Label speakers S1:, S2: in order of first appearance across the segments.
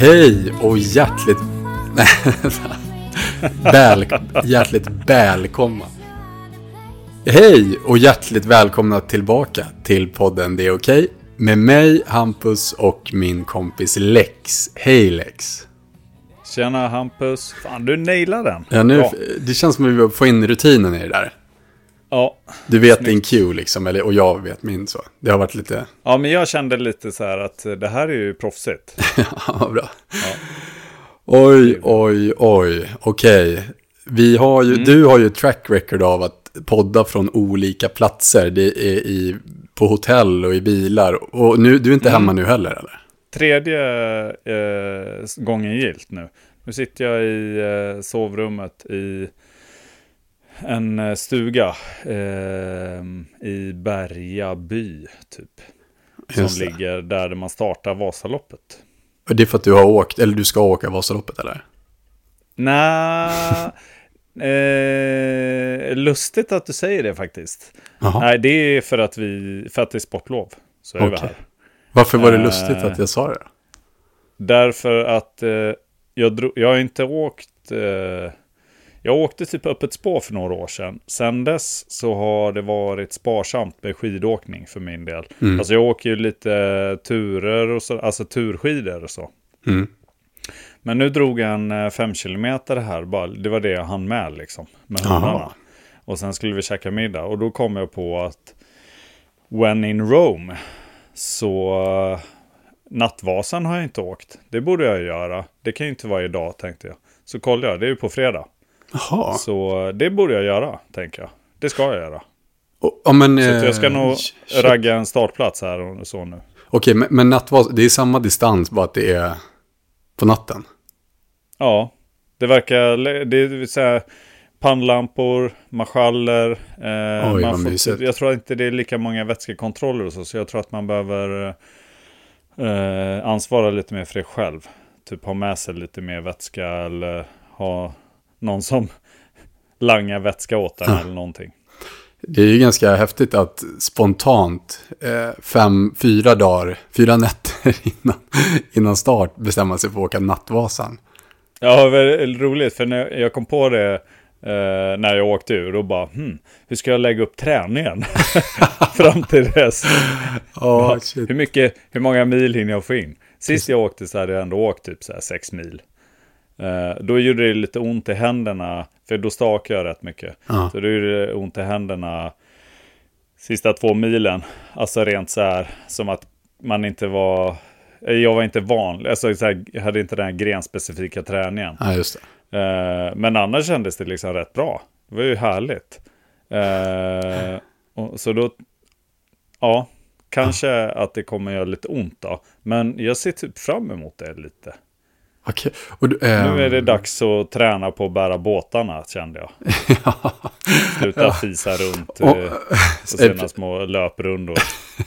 S1: Hej och hjärtligt... Väl... Hjärtligt välkomna. Hej och hjärtligt välkomna tillbaka till podden Det är okej. Med mig, Hampus och min kompis Lex. Hej Lex.
S2: Tjena Hampus. Fan, du nailade den.
S1: Ja, nu,
S2: Bra.
S1: det känns som att vi får in rutinen i det där.
S2: Ja.
S1: Du vet din cue liksom, eller, och jag vet min så. Det har varit lite...
S2: ja, men jag kände lite så här att det här är ju proffsigt.
S1: Ja, bra. Oj, oj, oj. Okej. Vi har ju, Du har ju track record av att podda från olika platser. Det är i, på hotell och i bilar. Och nu, du är inte hemma nu heller eller?
S2: Tredje eh, gången gilt nu. Nu sitter jag i eh, sovrummet i en eh, stuga eh, i Bergaby typ. Som
S1: det.
S2: ligger där man startar Vasaloppet.
S1: Och det är för att du har åkt, eller du ska åka Vasaloppet eller?
S2: Nej, eh, lustigt att du säger det faktiskt.
S1: Jaha.
S2: Nej, det är för att, vi, för att det är sportlov. Så är vi
S1: Okej.
S2: här.
S1: Varför var det
S2: Eh.
S1: lustigt att jag sa det?
S2: Därför att eh, jag, drog, jag har inte åkt... Jag åkte typ öppet spår för några år sedan. Sen dess så har det varit sparsamt med skidåkning för min del.
S1: Mm.
S2: Alltså jag åker ju lite turer och så, alltså turskidor och så.
S1: Mm.
S2: Men nu drog jag en eh, fem kilometer här, bara, det var det jag hann med liksom. Med hundarna. Och sen skulle vi käka middag. Och då kom jag på att when in Rome så eh, Nattvasan har jag inte åkt. Det borde jag göra. Det kan ju inte vara idag tänkte jag. Så kollade jag, det är ju på fredag.
S1: Jaha.
S2: Så det borde jag göra, tänker jag. Det ska jag göra.
S1: Ja, men,
S2: Så jag ska
S1: eh,
S2: nog
S1: shit.
S2: ragga en startplats här och så nu.
S1: Okej, men, men nattvas, det är samma distans, bara att det är på natten.
S2: Ja, det verkar... Det är så här, pannlampor, marschaller. Eh,
S1: Oj,
S2: man får, jag tror inte det är lika många vätskekontroller och så. Så jag tror att man behöver eh, ansvara lite mer för det själv. Typ ha med sig lite mer vätska eller ha någon som langar vätska åt en eller någonting.
S1: Det är ju ganska häftigt att spontant, eh, fem, fyra dagar, fyra nätter innan, innan start bestämma sig för att åka Nattvasan.
S2: Ja, väldigt roligt. För när jag kom på det eh, när jag åkte ur. Då bara, hmm, hur ska jag lägga upp träningen? Fram till dess.
S1: Ja,
S2: Ja,
S1: shit.
S2: hur, mycket, hur många mil hinner jag få in? Sist jag åkte så hade jag ändå åkt typ så här sex mil. Eh, då gjorde det lite ont i händerna, för då stakade jag rätt mycket.
S1: Ja.
S2: Så då gjorde det ont i händerna sista två milen. Alltså rent så här som att man inte var... eh, Jag var inte van, alltså så här, jag hade inte den här grenspecifika träningen.
S1: ja, just det.
S2: Eh, men annars kändes det liksom rätt bra. Det var ju härligt. Och, så då, ja, kanske att det kommer göra lite ont då. Men jag ser typ fram emot det lite.
S1: Okej. Du, eh,
S2: Nu är det dags att träna på att bära båtarna, kände jag. Sluta fisa runt
S1: Och-
S2: eh, och sina små löprundor.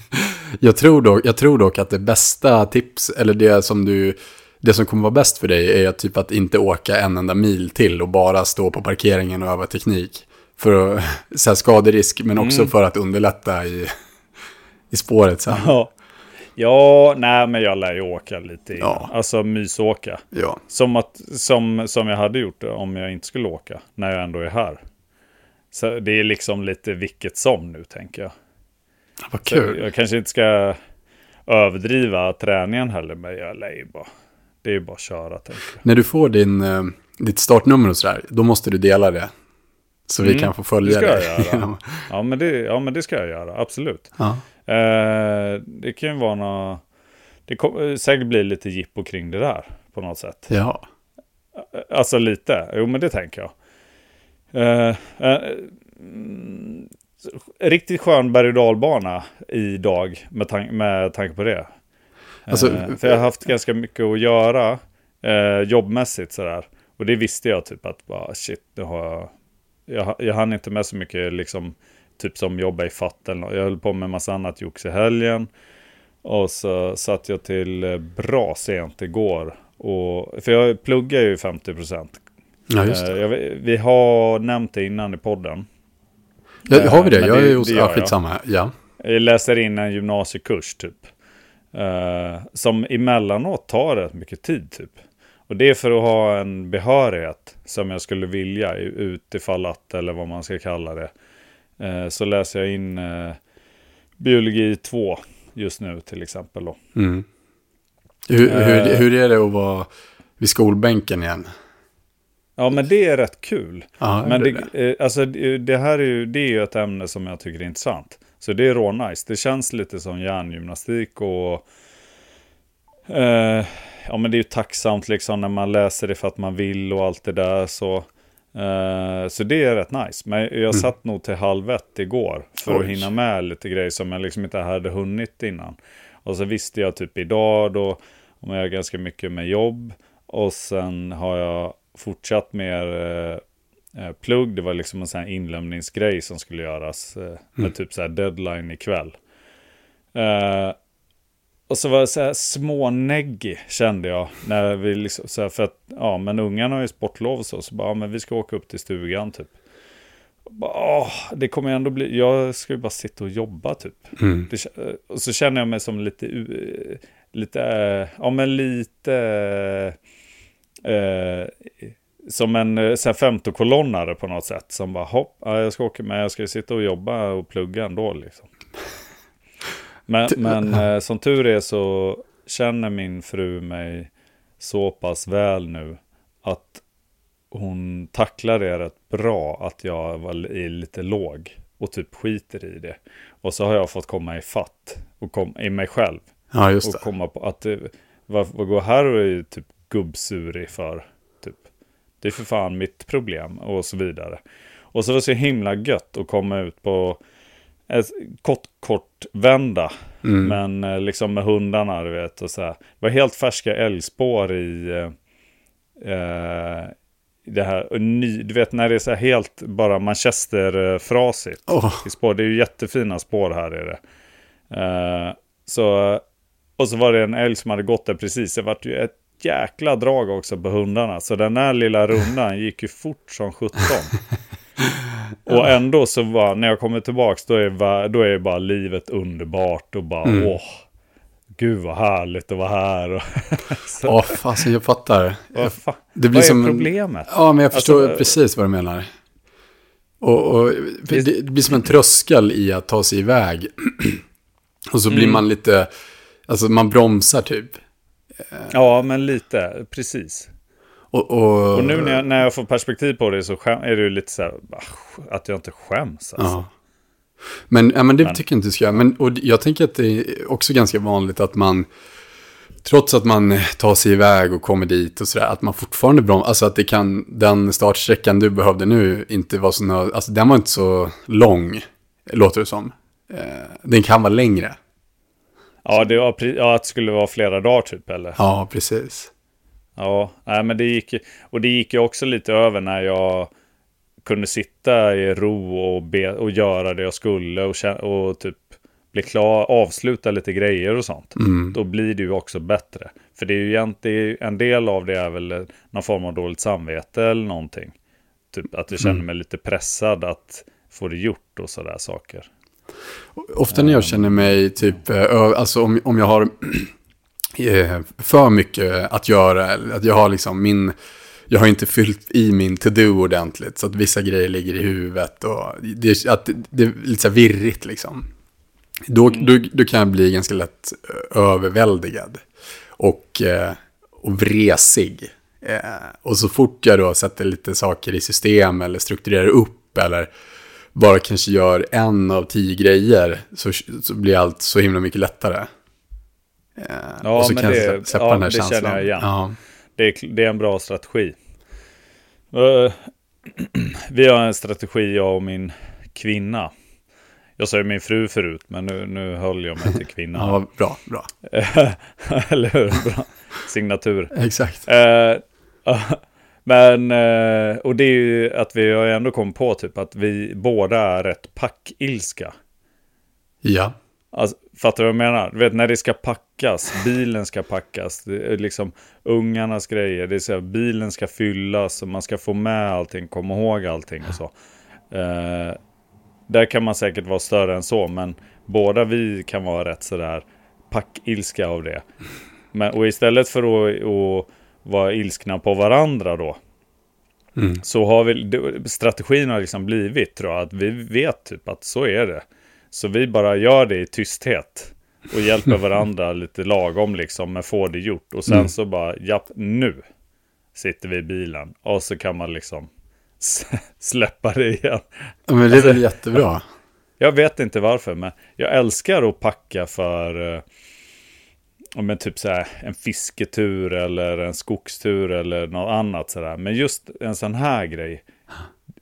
S1: jag, tror dock, jag tror dock att det bästa tips, eller det som du... Det som kommer vara bäst för dig är typ att inte åka en enda mil till och bara stå på parkeringen och öva teknik. För att, så här skaderisk, men också
S2: Mm.
S1: för att underlätta i, i spåret sen.
S2: Ja. Ja, nej men jag lär ju åka lite innan.
S1: Ja.
S2: Alltså mysåka.
S1: Ja.
S2: Som, att, som, som jag hade gjort om jag inte skulle åka, när jag ändå är här. Så det är liksom lite vilket som nu, tänker jag.
S1: Vad
S2: Så
S1: kul.
S2: jag kanske inte ska överdriva träningen heller, men jag lär ju bara... Det är ju bara att köra, tänker jag.
S1: När du får din, eh, ditt startnummer och sådär, då måste du dela det. Så vi
S2: Mm,
S1: kan få följa
S2: det ska
S1: det.
S2: jag göra. Ja, men det, ja, men det ska jag göra, absolut.
S1: ja.
S2: Eh, det kan ju vara nå Det kommer säkert bli lite jippo kring det där, på något sätt.
S1: ja.
S2: Alltså lite, jo men det tänker jag. Eh, eh, mm, riktigt skön berg och dalbana idag med, tan- med tanke på det.
S1: Alltså,
S2: Eh, för jag har haft ganska mycket att göra eh, jobbmässigt sådär. Och det visste jag typ att bara shit, det har jag. Jag, jag hann inte med så mycket liksom typ som jobba i fatt eller något. Jag höll på med massa annat jox i helgen. Och så satt jag till eh, bra sent igår. Och, för jag pluggar ju 50 procent.
S1: ja, just det.
S2: Jag, vi har nämnt det innan i podden.
S1: Ja, har vi det?
S2: men
S1: Jag
S2: det-
S1: är hos...
S2: det
S1: Ja,
S2: jag.
S1: skitsamma. Ja.
S2: Jag läser in en gymnasiekurs typ. Eh, som emellanåt tar rätt mycket tid typ. Och det är för att ha en behörighet som jag skulle vilja utifall att, eller vad man ska kalla det. Eh, så läser jag in eh, biologi 2 just nu till exempel då.
S1: Mm. Hur, hur, hur är det att vara vid skolbänken igen?
S2: Ja, men det är rätt kul.
S1: Ja,
S2: men
S1: det
S2: det, eh, alltså, det här är ju, det är ju ett ämne som jag tycker är intressant. Så det är rånice. Det känns lite som hjärngymnastik och... Eh, ja, men det är ju tacksamt liksom när man läser det för att man vill och allt det där. Så, eh, så det är rätt nice. Men jag mm. satt nog till halv ett igår för Oj. att hinna med lite grejer som jag liksom inte hade hunnit innan. Och så visste jag typ idag då om jag gör ganska mycket med jobb. Och sen har jag fortsatt med eh, eh, plugg. Det var liksom en sån här inlämningsgrej som skulle göras eh, med mm. typ så här deadline ikväll. Eh, och så var det så här småneggig kände jag. När vi liksom, så här, för att, ja men ungarna har ju sportlov och så. Så bara, ja, men vi ska åka upp till stugan typ. Bara, åh, det kommer ändå bli, jag ska ju bara sitta och jobba typ. Mm. Det, och så känner jag mig som lite, lite, ja men lite eh, som en så här, femtokolonnare på något sätt. Som bara, hopp, ja, jag ska åka med, jag ska sitta och jobba och plugga ändå liksom. Men, men eh, som tur är så känner min fru mig så pass väl nu att hon tacklar det rätt bra att jag är lite låg och typ skiter i det. Och så har jag fått komma i fatt och kom, i mig själv.
S1: Ja, just det.
S2: Och komma på att eh, vad, vad går här och är typ gubbsurig för. Typ. Det är för fan mitt problem och så vidare. Och så var det så himla gött att komma ut på kort, kort vända. Mm. Men eh, liksom med hundarna, du vet. Och så här. Det var helt färska älgspår i eh, eh det här. Ny, du vet när det är så här helt bara manchesterfrasigt. Oh. I spår. Det är ju jättefina spår här är det. Eh, så, och så var det en älg som hade gått där precis. Det var ju ett jäkla drag också på hundarna. Så den här lilla rundan gick ju fort som 17. och ändå så var, när jag kommer tillbaka då är, då är bara livet underbart och bara mm. åh. Gud vad härligt att vara här.
S1: Oh, fasen jag fattar.
S2: Fa det blir vad är som problemet?
S1: Ja, men jag förstår alltså, precis vad du menar. Och, och det, det blir som en tröskel i att ta sig iväg. och så blir mm. man lite, alltså man bromsar typ.
S2: Ja, men lite, precis. Och, och, och nu när jag, när jag, får perspektiv på det så är det ju lite så här, att jag inte skäms. Alltså. Ja.
S1: Men, ja, men det men. tycker jag inte du ska göra. Men och jag tänker att det är också ganska vanligt att man, trots att man tar sig iväg och kommer dit och sådär, att man fortfarande bromsar. Alltså att det kan, den startsträckan du behövde nu inte vara så, alltså den var inte så lång, låter det som. Eh, den kan vara längre.
S2: Ja, det var, ja, att det skulle vara flera dagar typ eller?
S1: Ja, precis.
S2: Ja, nej, men det gick och det gick ju också lite över när jag kunde sitta i ro och, be, och göra det jag skulle och, och typ bli klar, avsluta lite grejer och sånt. Mm. Då blir det ju också bättre. För det är ju egentligen, en del av det är väl någon form av dåligt samvete eller någonting. Typ att jag känner mm. mig lite pressad att få det gjort och sådär saker.
S1: Ofta när jag känner mig typ, eh, alltså om, om jag har för mycket att göra, att jag har liksom min, jag har inte fyllt i min to-do ordentligt, så att vissa grejer ligger i huvudet och det, att det är lite så här virrigt liksom. Då, mm. då, då kan jag bli ganska lätt eh, överväldigad och, och vresig. Och så fort jag då sätter lite saker i system eller strukturerar upp eller bara kanske gör en av tio grejer så, så blir allt så himla mycket lättare.
S2: Eh, ja, och så men kan det, jag släppa ja, den här det känslan. känner jag igen. Ja. Det, är, det är en bra strategi. Uh, vi har en strategi, jag och min kvinna. Jag sa ju min fru förut, men nu, nu höll jag mig till kvinnan.
S1: ja, bra, bra.
S2: Eller hur? Bra. Signatur.
S1: Exakt.
S2: Uh, men, eh, och det är ju att vi har ändå kommit på typ att vi båda är rätt packilska.
S1: Ja.
S2: Alltså, fattar du vad jag menar? Du vet när det ska packas, bilen ska packas, det är liksom ungarnas grejer, det är så här, bilen ska fyllas och man ska få med allting, komma ihåg allting och så. Uh, där kan man säkert vara större än så, men båda vi kan vara rätt sådär packilska av det. Men, och istället för att, att vara ilskna på varandra då.
S1: Mm.
S2: Så har vi, strategin har liksom blivit tror jag, att vi vet typ att så är det. Så vi bara gör det i tysthet. Och hjälper varandra lite lagom liksom, men får det gjort. Och sen
S1: Mm.
S2: så bara, japp, nu sitter vi i bilen. Och så kan man liksom släppa det igen.
S1: Men det är väl jättebra.
S2: Jag vet inte varför, men jag älskar att packa för eh, men typ så här, en fisketur eller en skogstur eller något annat sådär. Men just en sån här grej,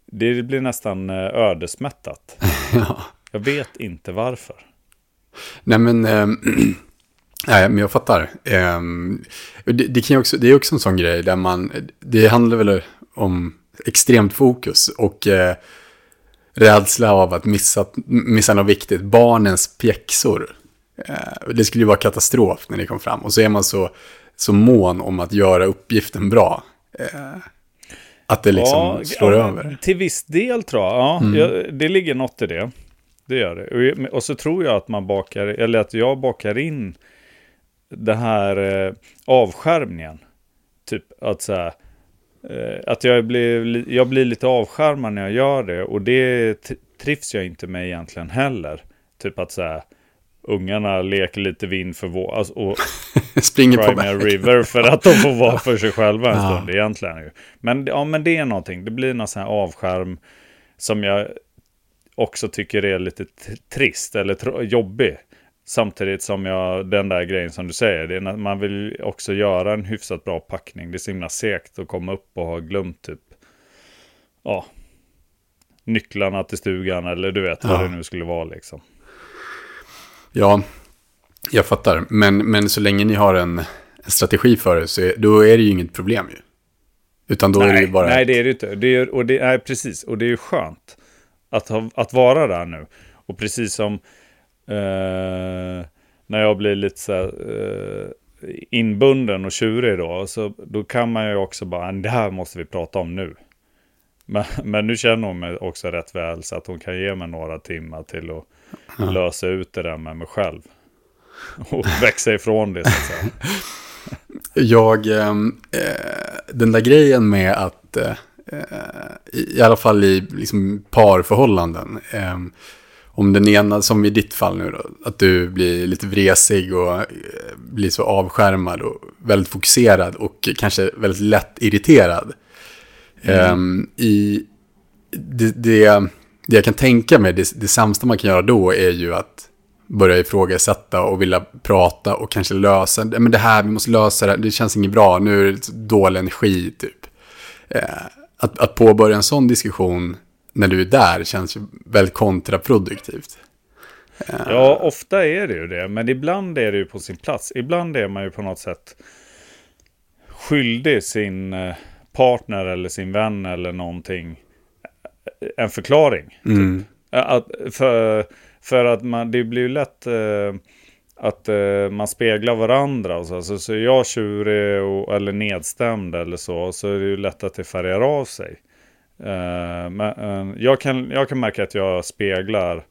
S2: det blir nästan eh, ödesmättat.
S1: ja.
S2: Jag vet inte varför.
S1: Nej men, ehm, nej men jag fattar. Ehm, det, det, kan ju också, det är också en sån grej där man, det handlar väl om extremt fokus och eh, rädsla av att missa, missa något viktigt. Barnens pjäxor. Eh, det skulle ju vara katastrof när det kom fram. Och så är man så, så mån om att göra uppgiften bra. Eh, att det liksom slår
S2: ja,
S1: över.
S2: Till viss del tror jag. Ja,
S1: Mm.
S2: jag, det ligger något i det. Det gör det. Och, så tror jag att man bakar, eller att jag bakar in den här eh, avskärmningen. Typ att så här, eh, att jag blir, li- jag blir lite avskärmad när jag gör det. Och det trivs jag inte med egentligen heller. Typ att så här, ungarna leker lite vind för vår, alltså, och
S1: Springer på väg.
S2: River för att de får vara för sig själva en
S1: Ja.
S2: stund egentligen. Men, ja, men det är någonting. Det blir någon sån här avskärm som jag också tycker är lite trist eller jobbig. Samtidigt som jag, den där grejen som du säger, det är man vill också göra en hyfsat bra packning. Det är så himla segt att komma upp och ha glömt typ, ja, nycklarna till stugan eller du vet vad
S1: Ja.
S2: det nu skulle vara liksom.
S1: Ja, jag fattar. Men, men så länge ni har en, en strategi för det så är, då är det ju inget problem ju. Utan då är det ju bara...
S2: nej
S1: ett-
S2: det är det inte. Det är, och det är precis, och det är ju skönt att, ha, att vara där nu. Och precis som eh, när jag blir lite så här, eh, inbunden och tjurig då, så då kan man ju också bara, det här måste vi prata om nu. Men, men nu känner hon mig också rätt väl så att hon kan ge mig några timmar till att lösa ut det där med mig själv. Och växa ifrån det så att säga.
S1: Jag, ehm, eh, den där grejen med att, eh, i, i alla fall i liksom parförhållanden, ehm, om den ena, som i ditt fall nu då, att du blir lite vresig och eh, blir så avskärmad och väldigt fokuserad och kanske väldigt lätt irriterad. Ehm, i, det, det, det jag kan tänka mig, det, det sämsta man kan göra då är ju att börja ifrågasätta och vilja prata och kanske lösa, men det här, vi måste lösa det, det känns inget bra, nu är det dålig energi typ. Eh, att, att påbörja en sån diskussion när du är där känns ju väldigt kontraproduktivt.
S2: Ja, ofta är det ju det. Men ibland är det ju på sin plats. Ibland är man ju på något sätt skyldig sin eh, partner eller sin vän eller någonting eh, en förklaring.
S1: Mm.
S2: Att, för, för att man, det blir ju lätt eh, att eh, man speglar varandra. Och så, så, så är jag tjurig och, eller nedstämd eller så, så är det ju lätt att det färgar av sig. Eh, men, eh, jag, kan, jag kan märka att jag speglar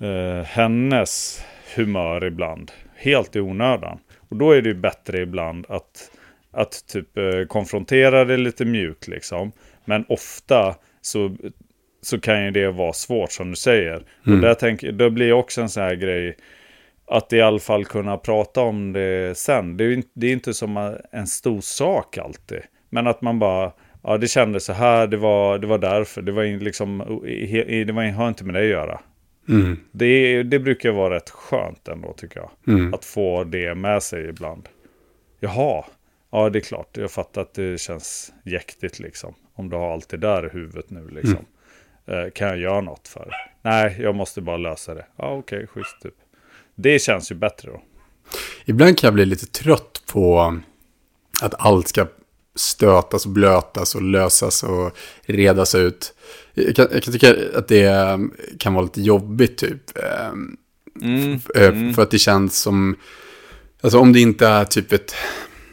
S2: eh, hennes humör ibland. Helt i onödan. Och då är det ju bättre ibland att, att typ eh, konfrontera det lite mjukt liksom. Men ofta så, så kan ju det vara svårt som du säger.
S1: Mm.
S2: Och där tänk, då blir också en sån här grej att i alla fall kunna prata om det sen. Det är inte, det är inte som en stor sak alltid. Men att man bara, ja det kändes så här, det var, det var därför. Det var liksom, det var, har inte med det att göra.
S1: Mm.
S2: Det, det brukar vara rätt skönt ändå tycker jag.
S1: Mm.
S2: Att få det med sig ibland. Jaha, ja det är klart. Jag fattar att det känns jäktigt liksom. Om du har allt det där i huvudet nu liksom. Eh, kan jag göra något för? Nej, jag måste bara lösa det. Ja, okej, schysst typ. Det känns ju bättre då.
S1: Ibland kan jag bli lite trött på att allt ska stötas och blötas och lösas och redas ut. Jag kan, jag kan tycka att det kan vara lite jobbigt typ. Ehm, eh, För att det känns som, alltså om det inte är typ ett,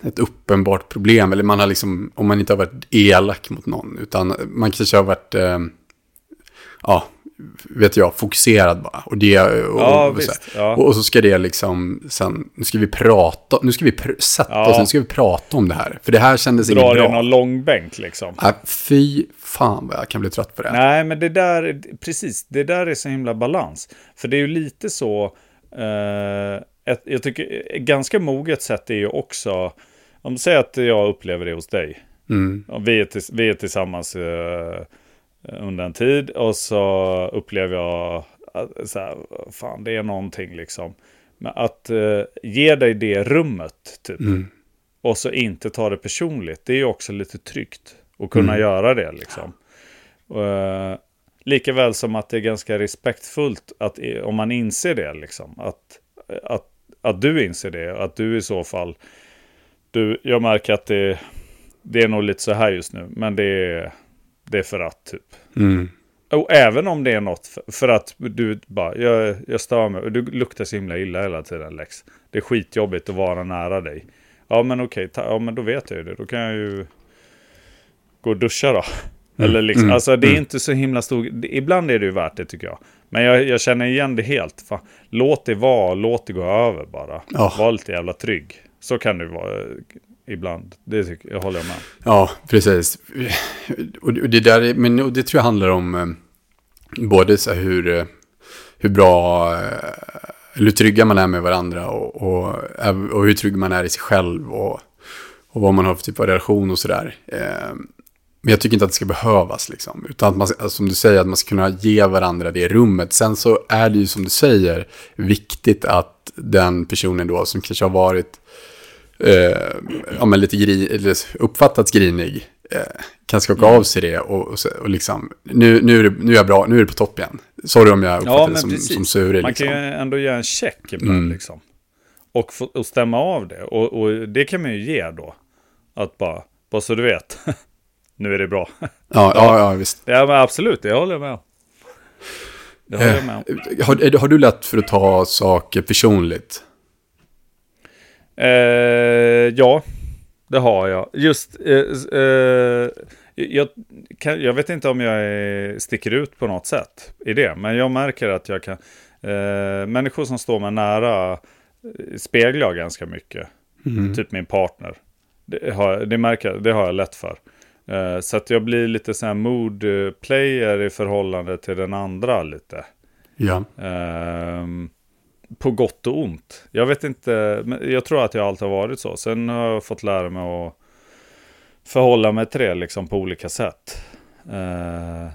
S1: ett uppenbart problem, eller man har liksom, om man inte har varit elak mot någon, utan man kanske har varit, eh, ja, vet jag, fokuserad bara. Och, det, och,
S2: Ja,
S1: och, så,
S2: visst, ja.
S1: och, så ska det liksom, sen, nu ska vi prata, nu ska vi pr sätta
S2: Ja.
S1: oss, nu ska vi prata om det här. För det här kändes inget
S2: Drar i
S1: bra.
S2: någon långbänk liksom.
S1: Äh, fy fan vad jag kan bli trött på det.
S2: Nej, men det där, precis, det där är så himla balans. För det är ju lite så, eh, ett, jag tycker ganska moget sätt är ju också, om du säger att jag upplever det hos dig.
S1: Mm.
S2: Vi, är vi är tillsammans eh, under en tid och så upplever jag att så här, fan det är någonting liksom. Men att eh, ge dig det rummet typ.
S1: Mm.
S2: Och så inte ta det personligt. Det är ju också lite tryggt. Att kunna
S1: Mm.
S2: göra det liksom. Uh, Likaväl som att det är ganska respektfullt att om man inser det liksom. Att, att, att du inser det. Att du i så fall. Du, jag märker att det, det är nog lite så här just nu. Men det är, det är för att typ.
S1: Mm.
S2: Och även om det är något för, för att du bara, jag, jag stör mig, du luktar så himla illa hela tiden Lex. Det är skitjobbigt att vara nära dig. Ja men okej, ta, ja men då vet jag ju det. Då kan jag ju gå och duscha då. Eller liksom,
S1: Mm.
S2: alltså det är
S1: Mm.
S2: inte så himla stor, ibland är det ju värt det tycker jag. Men jag, jag känner igen det helt. Fan, låt det vara, låt det gå över bara.
S1: Ja.
S2: Var lite jävla trygg. Så kan det vara ibland. Det tycker jag, håller jag med.
S1: Ja, precis. Och det, där, är- men det tror jag handlar om eh, både så hur, eh, hur bra, eh, eller hur trygga man är med varandra och, och, och hur trygg man är i sig själv och, och vad man har för typ av relation och sådär. Men jag tycker inte att det ska behövas liksom. Utan att man, som du säger, att man ska kunna ge varandra det rummet. Sen så är det ju som du säger viktigt att den personen då som kanske har varit eh, ja, men lite gri, uppfattats grinig eh, kan skaka
S2: Mm.
S1: av sig det och, och, och liksom, nu, nu, är det, nu är jag bra, nu är det på topp igen. Sorry om jag uppfattar
S2: Ja,
S1: det som,
S2: precis.
S1: som.
S2: Man
S1: Liksom.
S2: kan ju ändå göra en check ibland
S1: Mm.
S2: liksom. Och, få, och stämma av det. Och, och det kan man ju ge då. Att bara, bara så du vet. nu är det bra.
S1: Ja, ja, ja, visst.
S2: ja men absolut, det håller jag med om. Det håller jag med om.
S1: Eh, har, har du lätt för att ta saker personligt?
S2: Eh, ja, det har jag. Just, eh, eh, jag, kan, jag vet inte om jag är, sticker ut på något sätt i det. Men jag märker att jag kan, eh, människor som står mig nära eh, speglar jag ganska mycket.
S1: Mm.
S2: Typ min partner. Det har, det märker jag, det har jag lätt för. Eh, så att jag blir lite sån här mood player i förhållande till den andra lite.
S1: Ja.
S2: Ehm, på gott och ont. Jag vet inte, men jag tror att jag alltid har varit så. Sen har jag fått lära mig att förhålla mig till det liksom på olika sätt. Eh,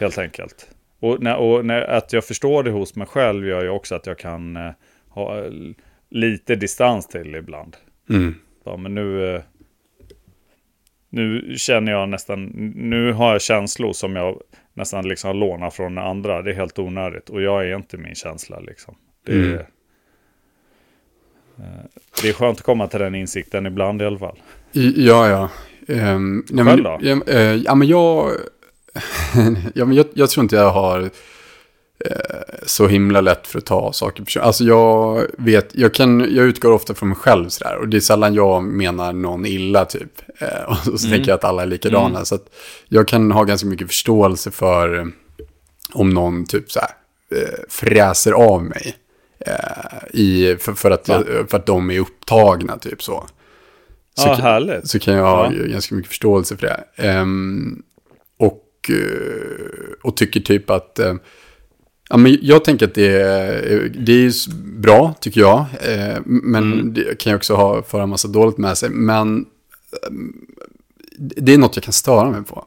S2: helt enkelt. Och, när, och när, att jag förstår det hos mig själv gör ju också att jag kan eh, ha eh, lite distans till ibland.
S1: Mm.
S2: Ja, men nu, eh, nu känner jag nästan, nu har jag känslor som jag nästan liksom har lånat från andra. Det är helt onödigt och jag är inte min känsla liksom. Det,
S1: Mm.
S2: är, eh, det är skönt att komma till den insikten ibland i alla fall.
S1: Ja, ja. Um,
S2: Själv då?
S1: Ja, eh, men jag... ja, men jag, jag tror inte jag har eh, så himla lätt för att ta saker personligt. Alltså jag vet, jag, kan, jag utgår ofta från mig själv sådär. Och det är sällan jag menar någon illa typ. Eh, och så
S2: Mm.
S1: tänker jag att alla är likadana.
S2: Mm.
S1: Så att jag kan ha ganska mycket förståelse för eh, om någon typ så här, eh, fräser av mig. Eh, i, för, för, att,
S2: Va?
S1: för att de är upptagna typ så. Så
S2: Ja, härligt.
S1: så kan jag ha
S2: Ja.
S1: ganska mycket förståelse för det. Ehm, och, eh, och tycker typ att... eh, ja, men jag tänker att det är, det är bra, tycker jag. Eh, men
S2: Mm.
S1: det kan ju också ha, föra en massa dåligt med sig. Men ehm, det är något jag kan störa mig på.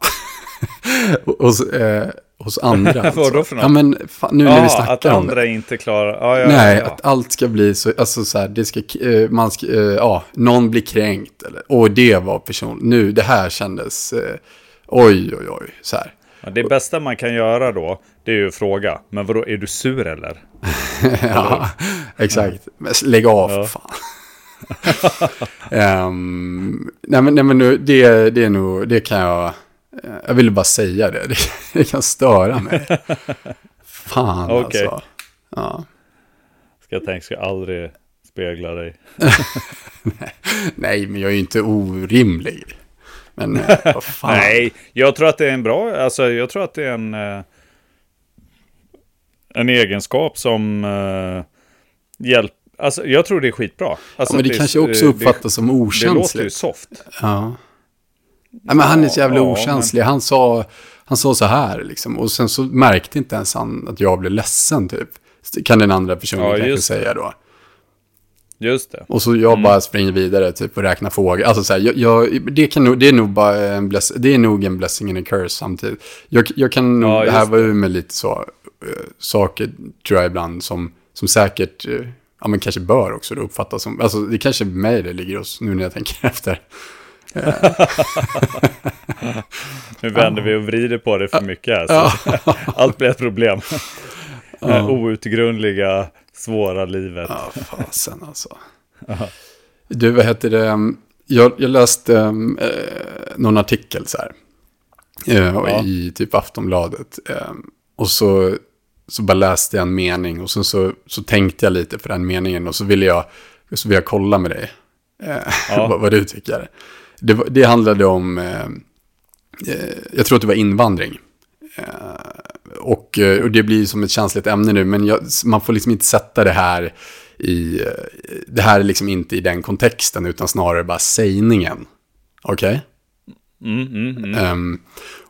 S1: hos, eh, hos andra. alltså.
S2: Vadå för något?
S1: Ja, men fan, nu när vi
S2: Ja,
S1: snackar
S2: att
S1: om det.
S2: andra inte klarar... Ja, ja,
S1: Nej,
S2: ja, ja.
S1: att allt ska bli så, alltså så här, det ska, eh, man ska, eh, ja, någon blir kränkt. Eller, och det var person, nu, det här kändes, eh, oj, oj, oj, så här.
S2: Ja, Det bästa man kan göra då, det är ju att fråga. Men vadå, är du sur eller?
S1: ja, exakt. Lägg av,
S2: Ja.
S1: fan. Ehm, nej, men, nej, men nu, det, det är nog, det kan jag, eh, jag ville bara säga det, det, det kan störa mig. Fan
S2: Okej.
S1: alltså. Ja.
S2: Ska jag tänka, ska jag aldrig spegla dig.
S1: Nej, men jag är ju inte orimlig. Men eh, vad fan.
S2: Nej, jag tror att det är en bra, alltså jag tror att det är en... eh, en egenskap som uh, hjälper. Alltså, jag tror det är skitbra. Alltså,
S1: ja, men det, det kanske också uppfattas det, som okänsligt. Det låter
S2: ju soft.
S1: Ja. Nej, men han är så jävla ja, okänslig. Men... Han, sa, han sa så här liksom. Och sen så märkte inte ens han att jag blev ledsen typ. Kan den andra personen ja, kanske säga då.
S2: Just det.
S1: Och så jag mm. bara springer vidare typ och räknar fåglar. Alltså så här, jag, jag, det, kan nog, det är nog bara en bless, det är nog en blessing and a curse samtidigt. Jag, jag kan nog ja, häva ur med lite så uh, saker tror jag ibland som, som säkert, uh, ja men kanske bör också då uppfattas som, alltså det kanske är mig det ligger hos nu när jag tänker efter.
S2: nu vänder vi och vrider på det för mycket här. Så allt blir ett problem. Ja. Outgrundliga svåra livet.
S1: Ja, fasen alltså. du, vad heter det? Jag, jag läste äh, någon artikel så här. Äh, ja. I typ Aftonbladet. Äh, och så, så bara läste jag en mening. Och sen så, så tänkte jag lite för den meningen. Och så ville jag, så ville jag kolla med dig. Ja. vad, vad, du tycker. Det, det handlade om, jag tror att det var invandring. Och, eh, och det blir som ett känsligt ämne nu, men jag, man får liksom inte sätta det här i... Eh, det här är liksom inte i den kontexten, utan snarare bara sägningen. Okej?
S2: Okay? Mm, mm, mm.
S1: um,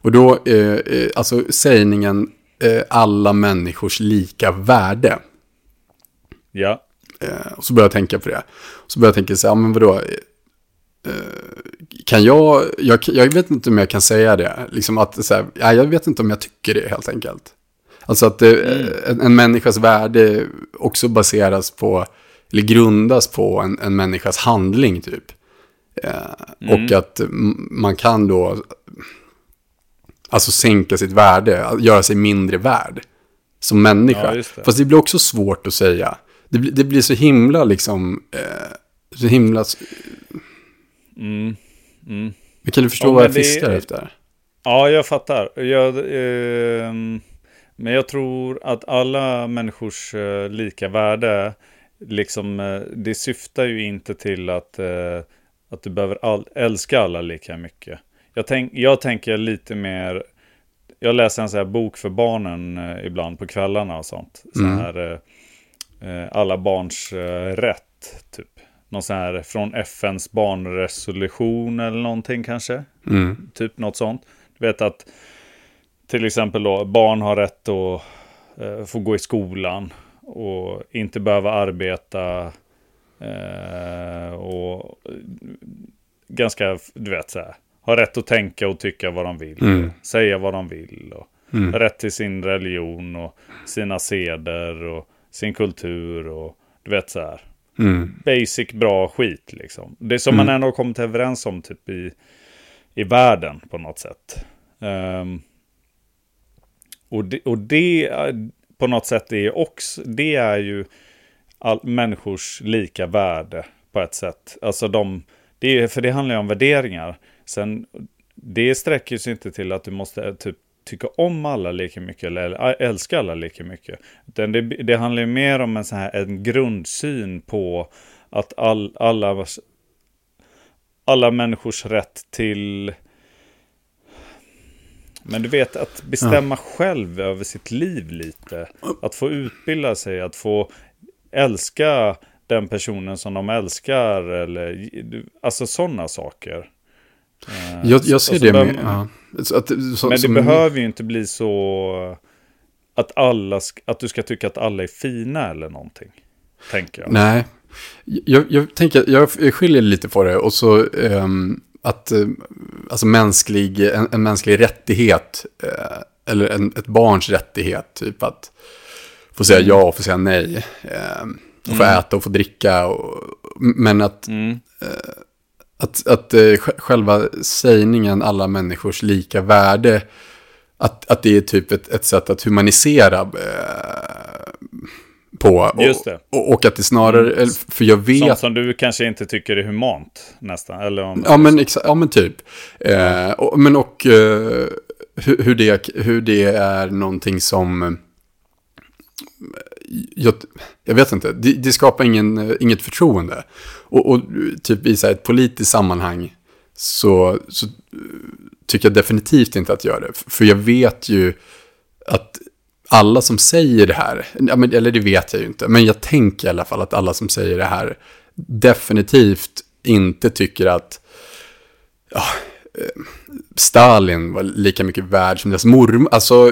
S1: och då, eh, eh, alltså sägningen eh, alla människors lika värde.
S2: Ja.
S1: Eh, och så börjar jag tänka på det. Så börjar jag tänka så här, ja men vadå? Kan jag, jag, jag vet inte om jag kan säga det, liksom att så här, ja, jag vet inte om jag tycker det helt enkelt. Alltså att det, mm. en, en människas värde också baseras på, eller grundas på en, en människas handling typ. Eh, mm. Och att man kan då, alltså sänka sitt värde, göra sig mindre värd som människa. Ja, det. Fast det blir också svårt att säga. Det, det blir så himla liksom, eh, så himla...
S2: Mm. Mm.
S1: Men kan du förstå ja, vad jag fiskar det, efter?
S2: Ja, jag fattar. Jag, eh, men jag tror att alla människors eh, lika värde, liksom, eh, det syftar ju inte till att, eh, att du behöver all, älska alla lika mycket. Jag, tänk, jag tänker lite mer, jag läser en sån här bok för barnen eh, ibland på kvällarna och sånt. Så mm. här, eh, alla barns rätt, typ någon sån här från FNs barnresolution eller någonting kanske.
S1: Mm.
S2: Typ något sånt. Du vet att till exempel då barn har rätt att eh, få gå i skolan och inte behöva arbeta eh, och ganska, du vet så här, har rätt att tänka och tycka vad de vill, mm. säga vad de vill och mm. rätt till sin religion och sina seder och sin kultur och du vet så här.
S1: Mm.
S2: Basic bra skit liksom. Det som mm. man ändå har kommit överens om typ i, i världen på något sätt. Um, och, det, och det på något sätt är också, det är ju all, människors lika värde på ett sätt. Alltså de, det, för det handlar ju om värderingar. Sen, det sträcker sig inte till att du måste typ tycka om alla lika mycket eller älska alla lika mycket. Utan det, det handlar ju mer om en, sån här, en grundsyn på att all, alla, alla människors rätt till men du vet att bestämma ja. själv över sitt liv lite. Att få utbilda sig, att få älska den personen som de älskar. Eller, alltså sådana saker.
S1: Eh, jag, jag ser det med... Ja.
S2: Att, så, men det som... behöver ju inte bli så att, alla, att du ska tycka att alla är fina eller någonting. Tänker jag.
S1: Nej, jag, jag tänker, jag skiljer lite på det och så um, att, uh, alltså mänsklig, en, en mänsklig rättighet, uh, eller en, ett barns rättighet, typ att få säga ja och få säga nej. Uh, och få mm. äta och få dricka. Och, men att, mm. uh, att, att uh, själva sägningen alla människors lika värde, att, att det är typ ett, ett sätt att humanisera uh, på.
S2: Just det.
S1: Och, och, att det snarare, mm. för jag vet... Sånt
S2: som du kanske inte tycker är humant nästan, eller om...
S1: Ja, men, exa, ja, men typ. Eh, och, men och eh, hur, hur, det, hur det är någonting som... Jag, jag vet inte, det, det skapar ingen, inget förtroende. Och, och typ i så ett politiskt sammanhang så, så tycker jag definitivt inte att göra det. För jag vet ju att alla som säger det här, eller det vet jag ju inte, men jag tänker i alla fall att alla som säger det här definitivt inte tycker att ja, eh, Stalin var lika mycket värd som deras mormor. Alltså,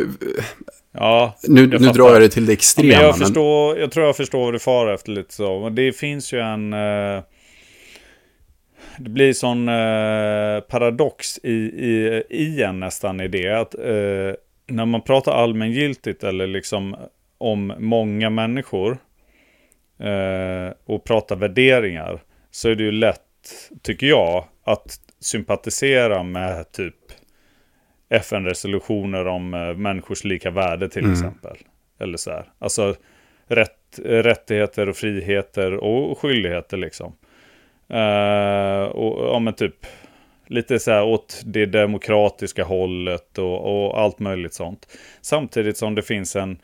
S2: Ja,
S1: nu, nu drar jag det till det extrema.
S2: Ja, jag, förstår, jag tror jag förstår vad du far efter lite så. Det finns ju en... Eh, det blir sån eh, paradox i, i, i en nästan i det. Att eh, när man pratar allmängiltigt eller liksom om många människor eh, och pratar värderingar så är det ju lätt, tycker jag, att sympatisera med typ FN-resolutioner om eh, människors lika värde till mm. exempel. Eller så här. Alltså rätt, rättigheter och friheter och skyldigheter liksom. Uh, och ja men typ lite så här åt det demokratiska hållet och, och, allt möjligt sånt. Samtidigt som det finns en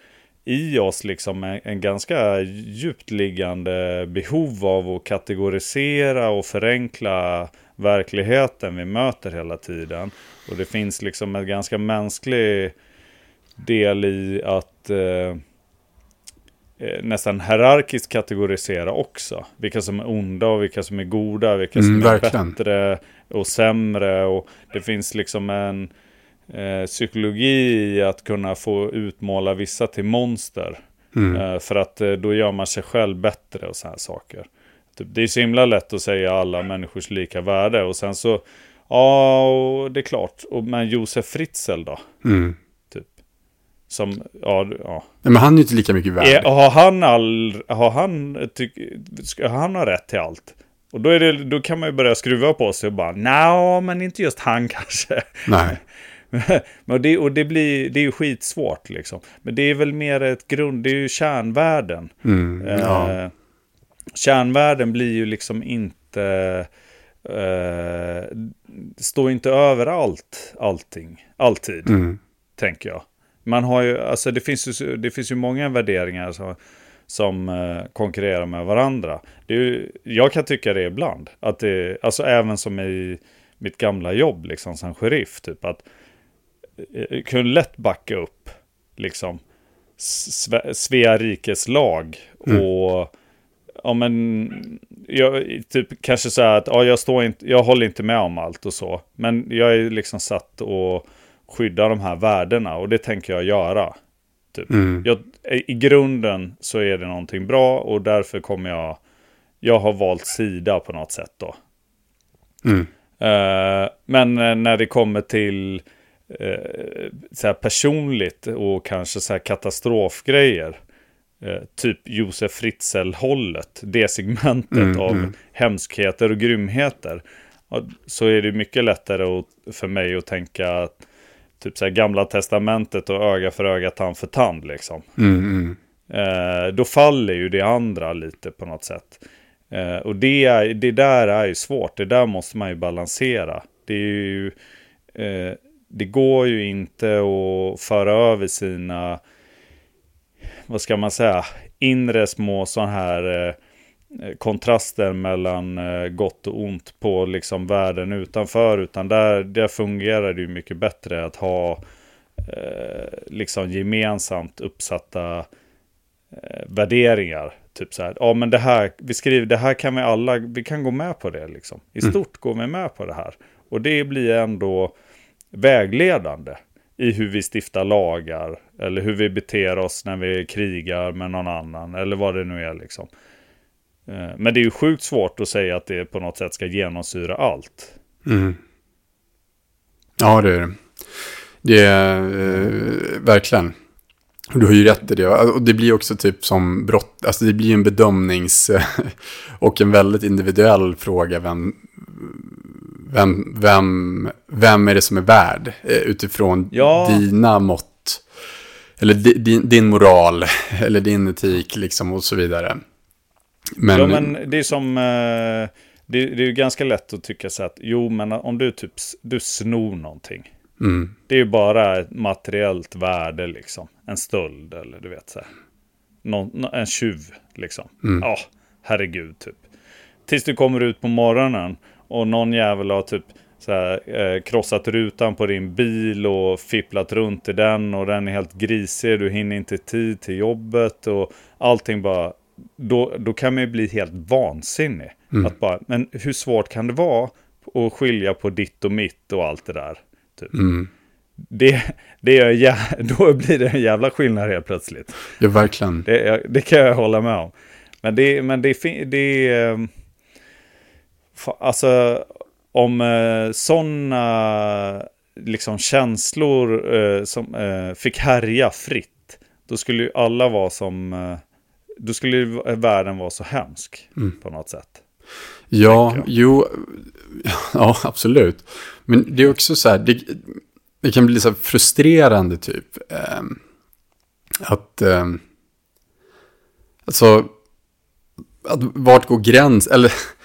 S2: i oss liksom en, en ganska djupt liggande behov av att kategorisera och förenkla verkligheten vi möter hela tiden. Och det finns liksom en ganska mänsklig del i att eh, eh, nästan hierarkiskt kategorisera också. Vilka som är onda och vilka som är goda, vilka som mm, är verkligen. bättre och sämre. Och det finns liksom en eh, psykologi i att kunna få utmåla vissa till monster. Mm. Eh, för att eh, då gör man sig själv bättre och sådana här saker. Typ, det är så himla lätt att säga alla människors lika värde. Och sen så, ja, det är klart. Och, men Josef Fritzl då?
S1: Mm.
S2: Typ. Som, ja, ja.
S1: Men han är ju inte lika mycket värd.
S2: Är, har han all, har han, tyck, ska han ha rätt till allt? Och då, är det, då kan man ju börja skruva på sig och bara, nej, men inte just han kanske.
S1: Nej.
S2: men det, och det, blir, det är ju skitsvårt liksom. Men det är väl mer ett grund, det är ju kärnvärden.
S1: Mm, ja. eh,
S2: kärnvärden blir ju liksom inte... Eh, står inte överallt allting, alltid,
S1: mm.
S2: tänker jag. Man har ju, alltså det finns ju, det finns ju många värderingar som, som eh, konkurrerar med varandra. Det är ju, jag kan tycka det ibland, att det, alltså även som i mitt gamla jobb liksom som sheriff, typ att eh, kunde lätt backa upp liksom Svea rikes lag mm. och ja men, jag, typ kanske så här att ja, jag, står inte, jag håller inte med om allt och så. Men jag är liksom satt och skydda de här värdena och det tänker jag göra. Typ.
S1: Mm.
S2: Jag, I grunden så är det någonting bra och därför kommer jag, jag har valt sida på något sätt då.
S1: Mm.
S2: Uh, men uh, när det kommer till uh, så personligt och kanske så katastrofgrejer eh, typ Josef Fritzl-hållet, det segmentet mm, av mm. hemskheter och grymheter, så är det mycket lättare att, för mig att tänka typ så här gamla testamentet och öga för öga, tand för tand liksom.
S1: Mm, mm.
S2: eh, då faller ju det andra lite på något sätt. Eh, och det, är, det där är ju svårt, det där måste man ju balansera. Det är ju, eh, det går ju inte att föra över sina vad ska man säga, inre små sådana här eh, kontraster mellan eh, gott och ont på liksom världen utanför. Utan där, där fungerar det ju mycket bättre att ha eh, liksom gemensamt uppsatta eh, värderingar. Typ så här, ja men det här, vi skriver, det här kan vi alla, vi kan gå med på det liksom. I mm. stort mm. går vi med på det här. Och det blir ändå vägledande i hur vi stiftar lagar. Eller hur vi beter oss när vi krigar med någon annan. Eller vad det nu är liksom. Eh, men det är ju sjukt svårt att säga att det på något sätt ska genomsyra allt.
S1: Mm. Ja, det är det. Det är eh, verkligen. Du har ju rätt i det. Och det blir också typ som brott. Alltså det blir en bedömnings och en väldigt individuell fråga vem, vem, vem, vem är det som är värd eh, utifrån ja. dina mått? Eller din, din moral, eller din etik liksom och så vidare.
S2: Men, ja, men det är som... Eh, det, det, är ju ganska lätt att tycka så att jo, men om du typ du snor någonting.
S1: Mm.
S2: Det är ju bara ett materiellt värde liksom. En stöld eller du vet så här. Någon, en tjuv liksom.
S1: Mm.
S2: Ja, herregud typ. Tills du kommer ut på morgonen och någon jävel har typ så här, eh, krossat rutan på din bil och fipplat runt i den och den är helt grisig. Du hinner inte tid till jobbet och allting bara. Då, då kan man ju bli helt vansinnig.
S1: Mm.
S2: Att bara, men hur svårt kan det vara att skilja på ditt och mitt och allt det där? Typ.
S1: Mm.
S2: Det, det är, då blir det en jävla skillnad helt plötsligt.
S1: Ja, verkligen.
S2: Det, det kan jag hålla med om. Men det, men det, det är... fa- Alltså, om eh, sådana liksom känslor eh, som eh, fick härja fritt, då skulle ju alla vara som... Eh, då skulle ju världen vara så hemsk
S1: Mm.
S2: på något sätt.
S1: Ja, jo, ja, absolut. Men det är också så här, det, det kan bli så här frustrerande typ. ehm, att, um, alltså, att vart går gräns, eller,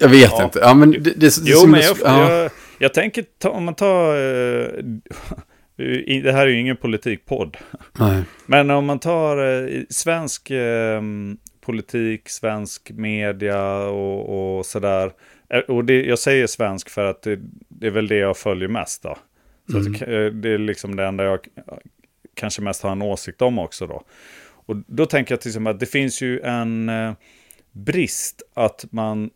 S1: jag vet
S2: Ja.
S1: inte. Ja, men det, det, det,
S2: Jo, men jag,
S1: ja,
S2: jag, jag tänker, ta, om man tar... Eh, det här är ju ingen politikpodd.
S1: nej.
S2: Men om man tar eh, svensk eh, politik, svensk media och, och sådär. Och det, jag säger svensk för att det, det är väl det jag följer mest då. Så att, eh, det är liksom det enda jag kanske mest har en åsikt om också då. Och då tänker jag till exempel att det finns ju en brist att man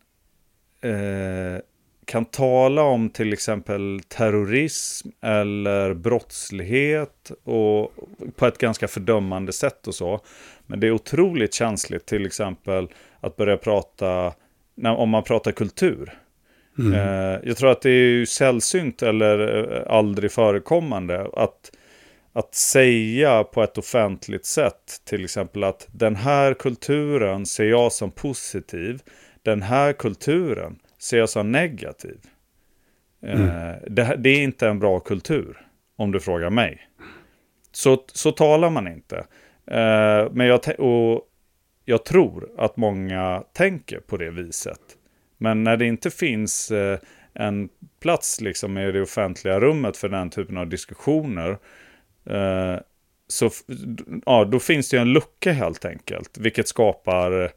S2: eh, kan tala om till exempel terrorism eller brottslighet och på ett ganska fördömande sätt och så. Men det är otroligt känsligt till exempel att börja prata, när, om man pratar kultur.
S1: Mm.
S2: Eh, jag tror att det är ju sällsynt eller eh, aldrig förekommande att, att säga på ett offentligt sätt till exempel att den här kulturen ser jag som positiv. Den här kulturen ser jag som negativ. Eh, det, här- det är inte en bra kultur om du frågar mig. Så, så talar man inte. Eh, men jag, och jag tror att många tänker på det viset. Men när det inte finns eh, en plats liksom i det offentliga rummet för den typen av diskussioner. Så ja, då finns det ju en lucka helt enkelt. Vilket skapar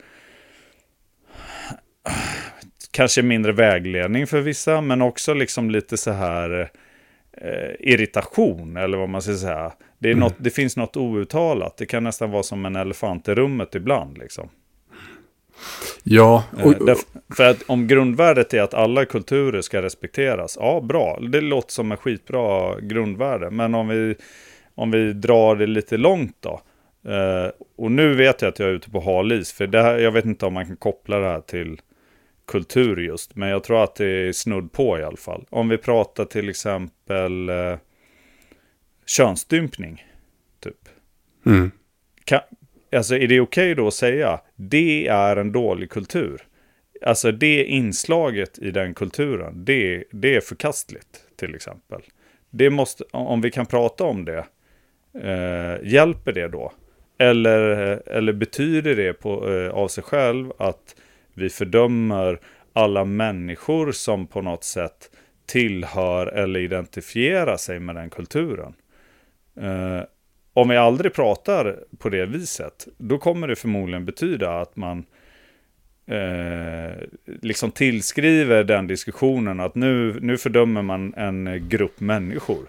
S2: kanske mindre vägledning för vissa. Men också liksom lite så här eh, irritation. Eller vad man ska säga. Det, är något, det finns något outtalat. Det kan nästan vara som en elefant i rummet ibland. Liksom.
S1: Ja,
S2: Eh,
S1: och,
S2: för att om grundvärdet är att alla kulturer ska respekteras, ja bra, det låter som en skitbra grundvärde. Men om vi, om vi drar det lite långt då. Eh, och nu vet jag att jag är ute på halis, för det här, jag vet inte om man kan koppla det här till kultur just. Men jag tror att det är snudd på i alla fall. Om vi pratar till exempel eh, könsstympning, typ.
S1: mm,
S2: Kan, alltså är det okej då att säga det är en dålig kultur? Alltså det inslaget i den kulturen, det, det är förkastligt till exempel. Det måste, om vi kan prata om det, eh, hjälper det då? Eller, eller betyder det på, eh, av sig själv att vi fördömer alla människor som på något sätt tillhör eller identifierar sig med den kulturen? Eh, om vi aldrig pratar på det viset, då kommer det förmodligen betyda att man eh, liksom tillskriver den diskussionen att nu, nu fördömer man en grupp människor.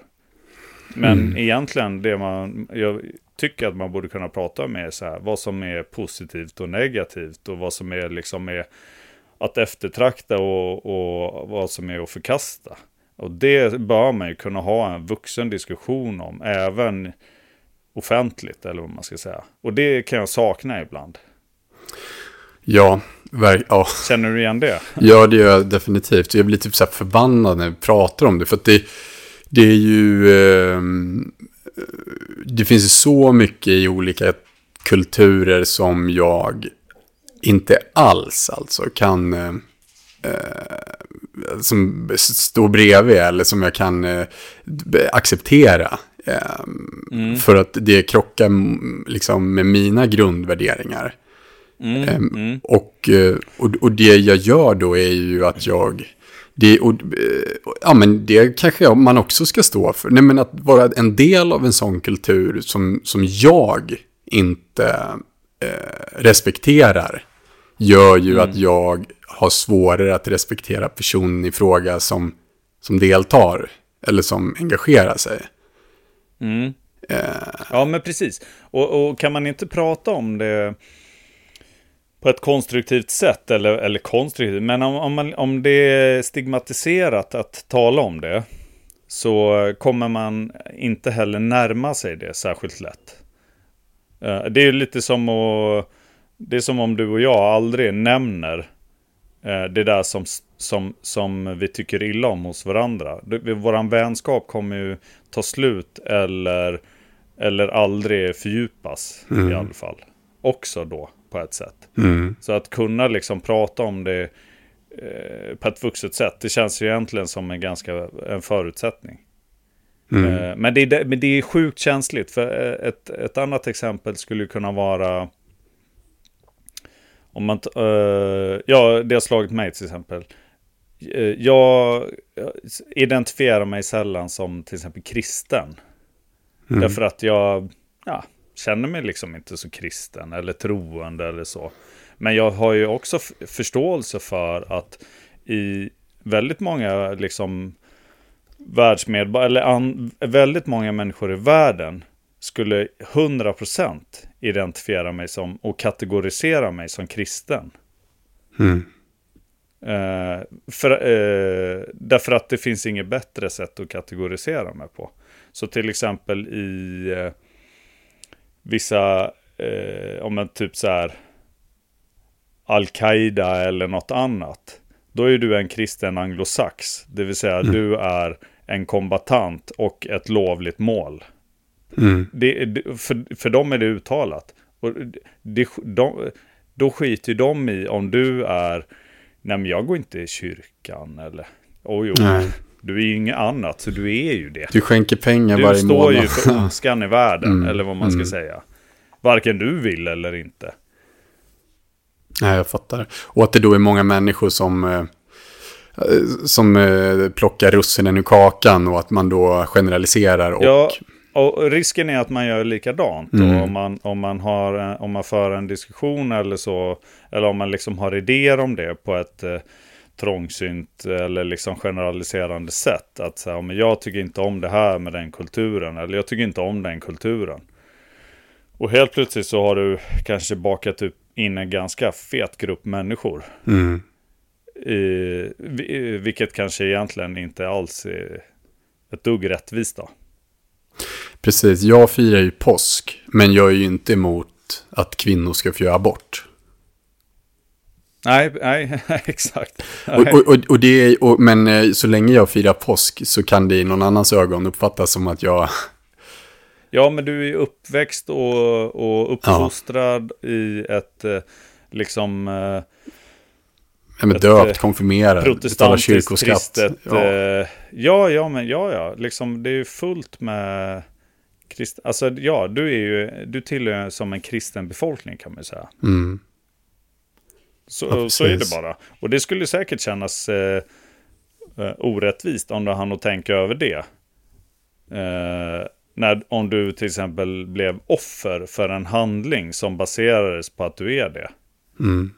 S2: Men
S1: Mm.
S2: egentligen, det man, jag tycker att man borde kunna prata om är så här, vad som är positivt och negativt och vad som är liksom är att eftertrakta och, och vad som är att förkasta. Och det bör man ju kunna ha en vuxen diskussion om, även offentligt eller vad man ska säga. Och det kan jag sakna ibland.
S1: ja, ja.
S2: Känner du igen det?
S1: Ja, det gör jag definitivt. Jag blir typ så förbannad när vi pratar om det. För att det, det är ju... ehm, det finns ju så mycket i olika kulturer som jag inte alls alltså kan... eh, som står bredvid eller som jag kan eh, acceptera. Eh, För att det krockar mm, liksom med mina grundvärderingar.
S2: Mm,
S1: Ehm,
S2: mm,
S1: Och, eh, och, och det jag gör då är ju att jag... Det, och, eh, ja, men det kanske man också ska stå för. Nej, men att vara en del av en sån kultur som, som jag inte eh, respekterar gör ju att jag har svårare att respektera personen i fråga som, som deltar eller som engagerar sig.
S2: Mm. Ja, men precis. Och, och, kan man inte prata om det på ett konstruktivt sätt, eller, eller konstruktivt, men om, om, man, om det är stigmatiserat att tala om det, så kommer man inte heller närma sig det särskilt lätt. Eh, det är lite som att, det är som om du och jag aldrig nämner eh, det där som, som, som vi tycker illa om hos varandra. Vår vänskap kommer ju ta slut eller, eller aldrig fördjupas mm. i alla fall. Också då på ett sätt. Mm. Så att kunna liksom prata om det eh, på ett vuxet sätt, det känns ju egentligen som en ganska en förutsättning. Mm. Eh, men, det är, men det är sjukt känsligt, för eh, ett, ett annat exempel skulle kunna vara om man, uh, ja, det har slagit mig till exempel. Jag identifierar mig sällan som till exempel kristen. Mm. Därför att jag, ja, känner mig liksom inte så kristen eller troende eller så. Men jag har ju också förståelse för att i väldigt många liksom världsmedborgare, eller an, väldigt många människor i världen skulle 100% identifiera mig som och kategorisera mig som kristen. Mm. Uh, för, uh, därför att det finns inget bättre sätt att kategorisera mig på. Så till exempel i uh, vissa, eh, om man typ så här Al-Qaida eller något annat. Då är du en kristen anglosax. Det vill säga mm. du är en kombatant och ett lovligt mål. Mm. Det, för, för dem är det uttalat. Och det, de, då skiter ju de i om du är, nej men jag går inte i kyrkan eller, oj, oj. Du är ju inget annat, så du är ju det.
S1: Du skänker pengar
S2: du
S1: varje månad.
S2: Du står ju för ondskan i världen, mm. eller vad man ska mm. säga. Varken du vill eller inte.
S1: Nej, jag fattar. Och att det då är många människor som, eh, som eh, plockar russinen ur kakan och att man då generaliserar. Och...
S2: Ja, och risken är att man gör likadant. Mm. Om, man, om, man har, om man för en diskussion eller så, eller om man liksom har idéer om det på ett eh, trångsynt eller liksom generaliserande sätt. Att säga, men jag tycker inte om det här med den kulturen, eller jag tycker inte om den kulturen. Och helt plötsligt så har du kanske bakat upp in en ganska fet grupp människor. Mm. I, vilket kanske egentligen inte alls är ett dugg rättvist då.
S1: Precis, jag firar ju påsk, men jag är ju inte emot att kvinnor ska få göra abort.
S2: Nej, nej, exakt.
S1: Nej. Och, och, och, det och, men eh, så länge jag firar påsk så kan det i någon annans ögon uppfattas som att jag...
S2: Ja, men du är uppväxt och, och uppfostrad ja. i ett eh, liksom... Eh,
S1: Ja, men döpt, konfirmerad,
S2: betala kyrkoskatt. Kristet, ja. ja, ja, men ja, ja, liksom det är ju fullt med krist... Alltså ja, du är ju, du tillhör som en kristen befolkning kan man säga. Mm. Så, ja, så är det bara. Och det skulle säkert kännas eh, eh, orättvist om du hann att tänka över det. Eh, när, om du till exempel blev offer för en handling som baserades på att du är det. Mm.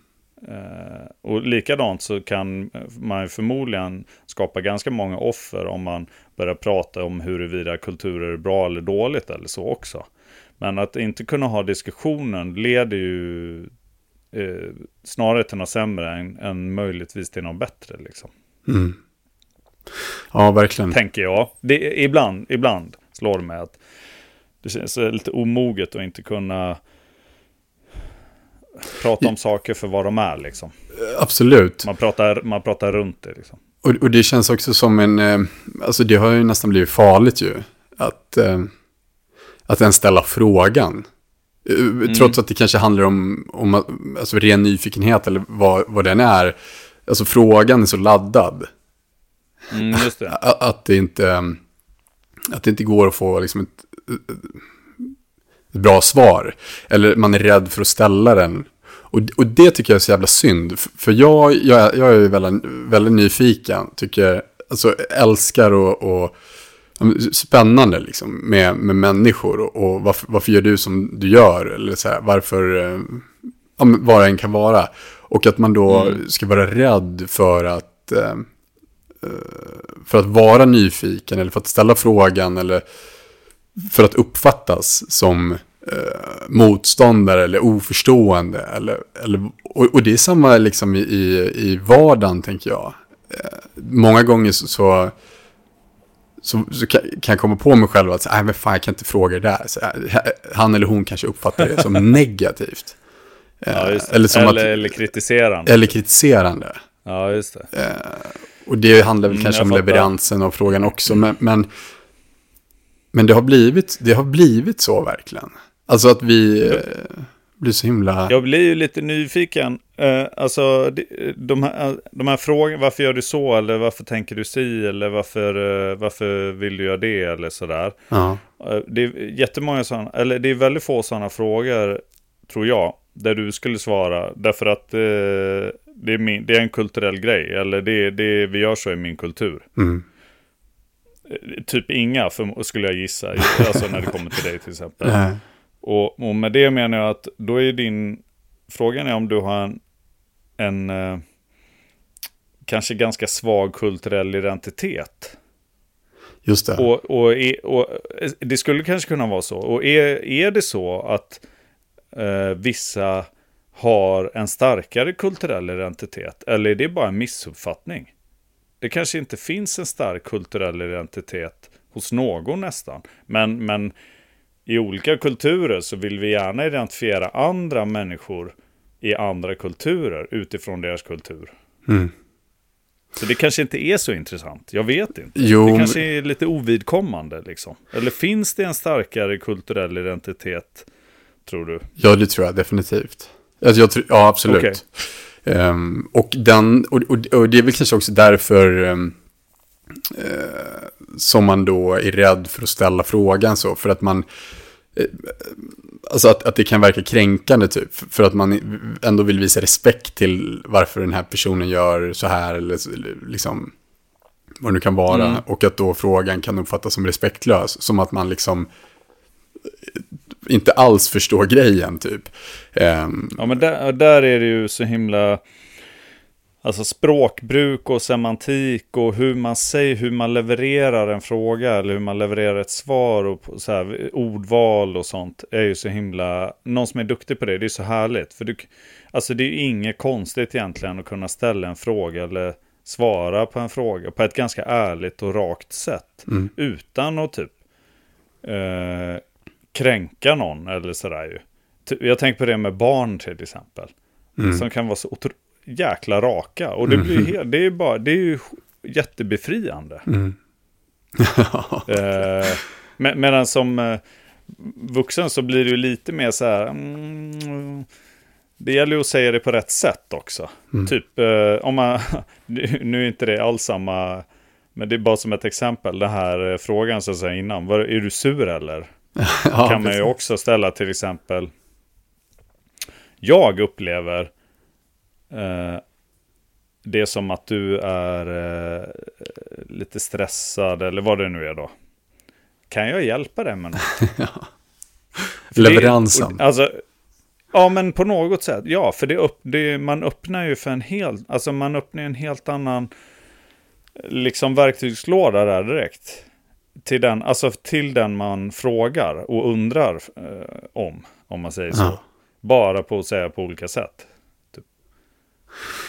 S2: Eh, och likadant så kan man förmodligen skapa ganska många offer om man börjar prata om huruvida kulturer är bra eller dåligt eller så också. Men att inte kunna ha diskussionen leder ju eh, snarare till något sämre än, än möjligtvis till något bättre. Liksom. Mm.
S1: Ja, verkligen.
S2: Tänker jag. Det, ibland, ibland slår det mig att det känns lite omoget att inte kunna prata om saker för vad de är. Liksom.
S1: Absolut.
S2: Man pratar, man pratar runt det. Liksom.
S1: Och, och det känns också som en, eh, alltså det har ju nästan blivit farligt ju. Att, eh, att ens ställa frågan. Mm. Trots att det kanske handlar om, om alltså, ren nyfikenhet eller vad, vad den är. Alltså frågan är så laddad.
S2: Mm, det.
S1: att, det inte, att det inte går att få liksom ett, ett bra svar. Eller man är rädd för att ställa den. Och, och det tycker jag är så jävla synd. För jag, jag, jag är väldigt, väldigt nyfiken. Tycker, alltså älskar och, och spännande liksom, med, med människor. Och, och varför, varför, gör du som du gör? Eller så här, varför, eh, ja, vad än kan vara. Och att man då
S2: Mm.
S1: ska vara rädd för att, eh, eh, för att vara nyfiken eller för att ställa frågan eller för att uppfattas som motståndare eller oförstående. Eller, eller, och, och det är samma liksom i, i, vardagen, tänker jag. Många gånger så, så, så, så kan, kan jag komma på mig själv att nej men fan, jag kan inte fråga det där. Så, eh, han eller hon kanske uppfattar det som negativt. Eh,
S2: Ja, just det.
S1: eller, som
S2: eller,
S1: att,
S2: eller kritiserande.
S1: eller kritiserande.
S2: Ja, just det.
S1: Och det handlar väl
S2: Mm,
S1: kanske om
S2: fattar.
S1: leveransen av frågan också. Men, men, men det, har blivit, det har blivit så verkligen. Alltså att vi eh, blir så himla...
S2: Jag blir ju lite nyfiken. Eh, alltså, de- här, de här frågorna, varför gör du så? Eller varför tänker du si? Eller varför, eh, varför vill du göra det? Eller sådär.
S1: Ja.
S2: Eh, Det är jättemånga sådana, eller det är väldigt få sådana frågor, tror jag, där du skulle svara. Därför att eh, det, är min, det är en kulturell grej, eller det, det vi gör så i min kultur.
S1: Mm.
S2: Eh, Typ inga, för, skulle jag gissa, alltså när det kommer till dig till exempel. Och, och med det menar jag att då är din, frågan är om du har en, en eh, kanske ganska svag kulturell identitet.
S1: Just det.
S2: Och, och, och det skulle kanske kunna vara så. Och är, är det så att eh, vissa har en starkare kulturell identitet? Eller är det bara en missuppfattning? Det kanske inte finns en stark kulturell identitet hos någon nästan. Men, men i olika kulturer så vill vi gärna identifiera andra människor i andra kulturer utifrån deras kultur.
S1: Mm.
S2: Så det kanske inte är så intressant. Jag vet inte.
S1: Jo,
S2: Det kanske är lite ovidkommande liksom. Eller finns det en starkare kulturell identitet, tror du?
S1: Ja, det tror jag definitivt. Alltså, jag tror, ja, absolut.
S2: Okej.
S1: Ehm, och, den, och, och, och det är väl kanske också därför ehm, eh, som man då är rädd för att ställa frågan så. För att man... eh, Alltså att, att det kan verka kränkande typ. För att man ändå vill visa respekt till varför den här personen gör så här. Eller liksom vad det nu kan vara.
S2: Mm.
S1: Och att då frågan kan uppfattas som respektlös. Som att man liksom eh, inte alls förstår grejen typ. Ehm,
S2: Ja, men där, där är det ju så himla... Alltså språkbruk och semantik och hur man säger, hur man levererar en fråga eller hur man levererar ett svar och så här, ordval och sånt är ju så himla... Någon som är duktig på det, det är så härligt. För du, alltså det är ju inget konstigt egentligen att kunna ställa en fråga eller svara på en fråga på ett ganska ärligt och rakt sätt.
S1: Mm.
S2: Utan att typ eh, kränka någon eller sådär ju. Jag tänker på det med barn till exempel. Som kan vara så otro- jäkla raka. Och det blir ju helt, det är bara, det är ju jättebefriande. eh, med, medan som eh, vuxen så blir det ju lite mer så här. Mm, det gäller ju att säga det på rätt sätt också. Typ eh, om man, nu är inte det alls samma, men det är bara som ett exempel. Den här eh, frågan som jag sa innan, var, är du sur eller?
S1: ja,
S2: kan man ju också ställa till exempel. Jag upplever eh, det som att du är eh, lite stressad eller vad det nu är då. Kan jag hjälpa dig med något? Det-
S1: Leveransen.
S2: och- Alltså, ja, men på något sätt. Ja, för det, upp, det man öppnar ju för en helt, alltså man öppnar en helt annan liksom verktygslåda där direkt. Till den, alltså till den man frågar och undrar eh, om, om man säger så.
S1: Ja.
S2: Bara på att säga på olika sätt.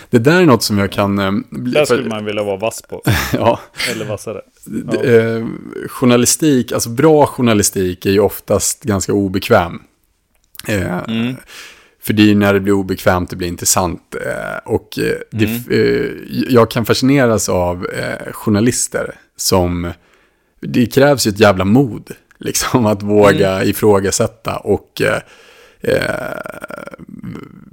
S1: Det där är något som jag kan... eh, bli-
S2: Där
S1: för-
S2: skulle man vilja vara vass på.
S1: ja,
S2: Eller vassare.
S1: d- eh, journalistik, alltså bra journalistik är ju oftast ganska obekväm. Eh,
S2: Mm.
S1: För det är ju när det blir obekvämt det blir intressant. Eh, och eh, det,
S2: Mm.
S1: eh, jag kan fascineras av journalister som... Det krävs ju ett jävla mod, liksom, att våga
S2: Mm.
S1: ifrågasätta och... Eh, eh,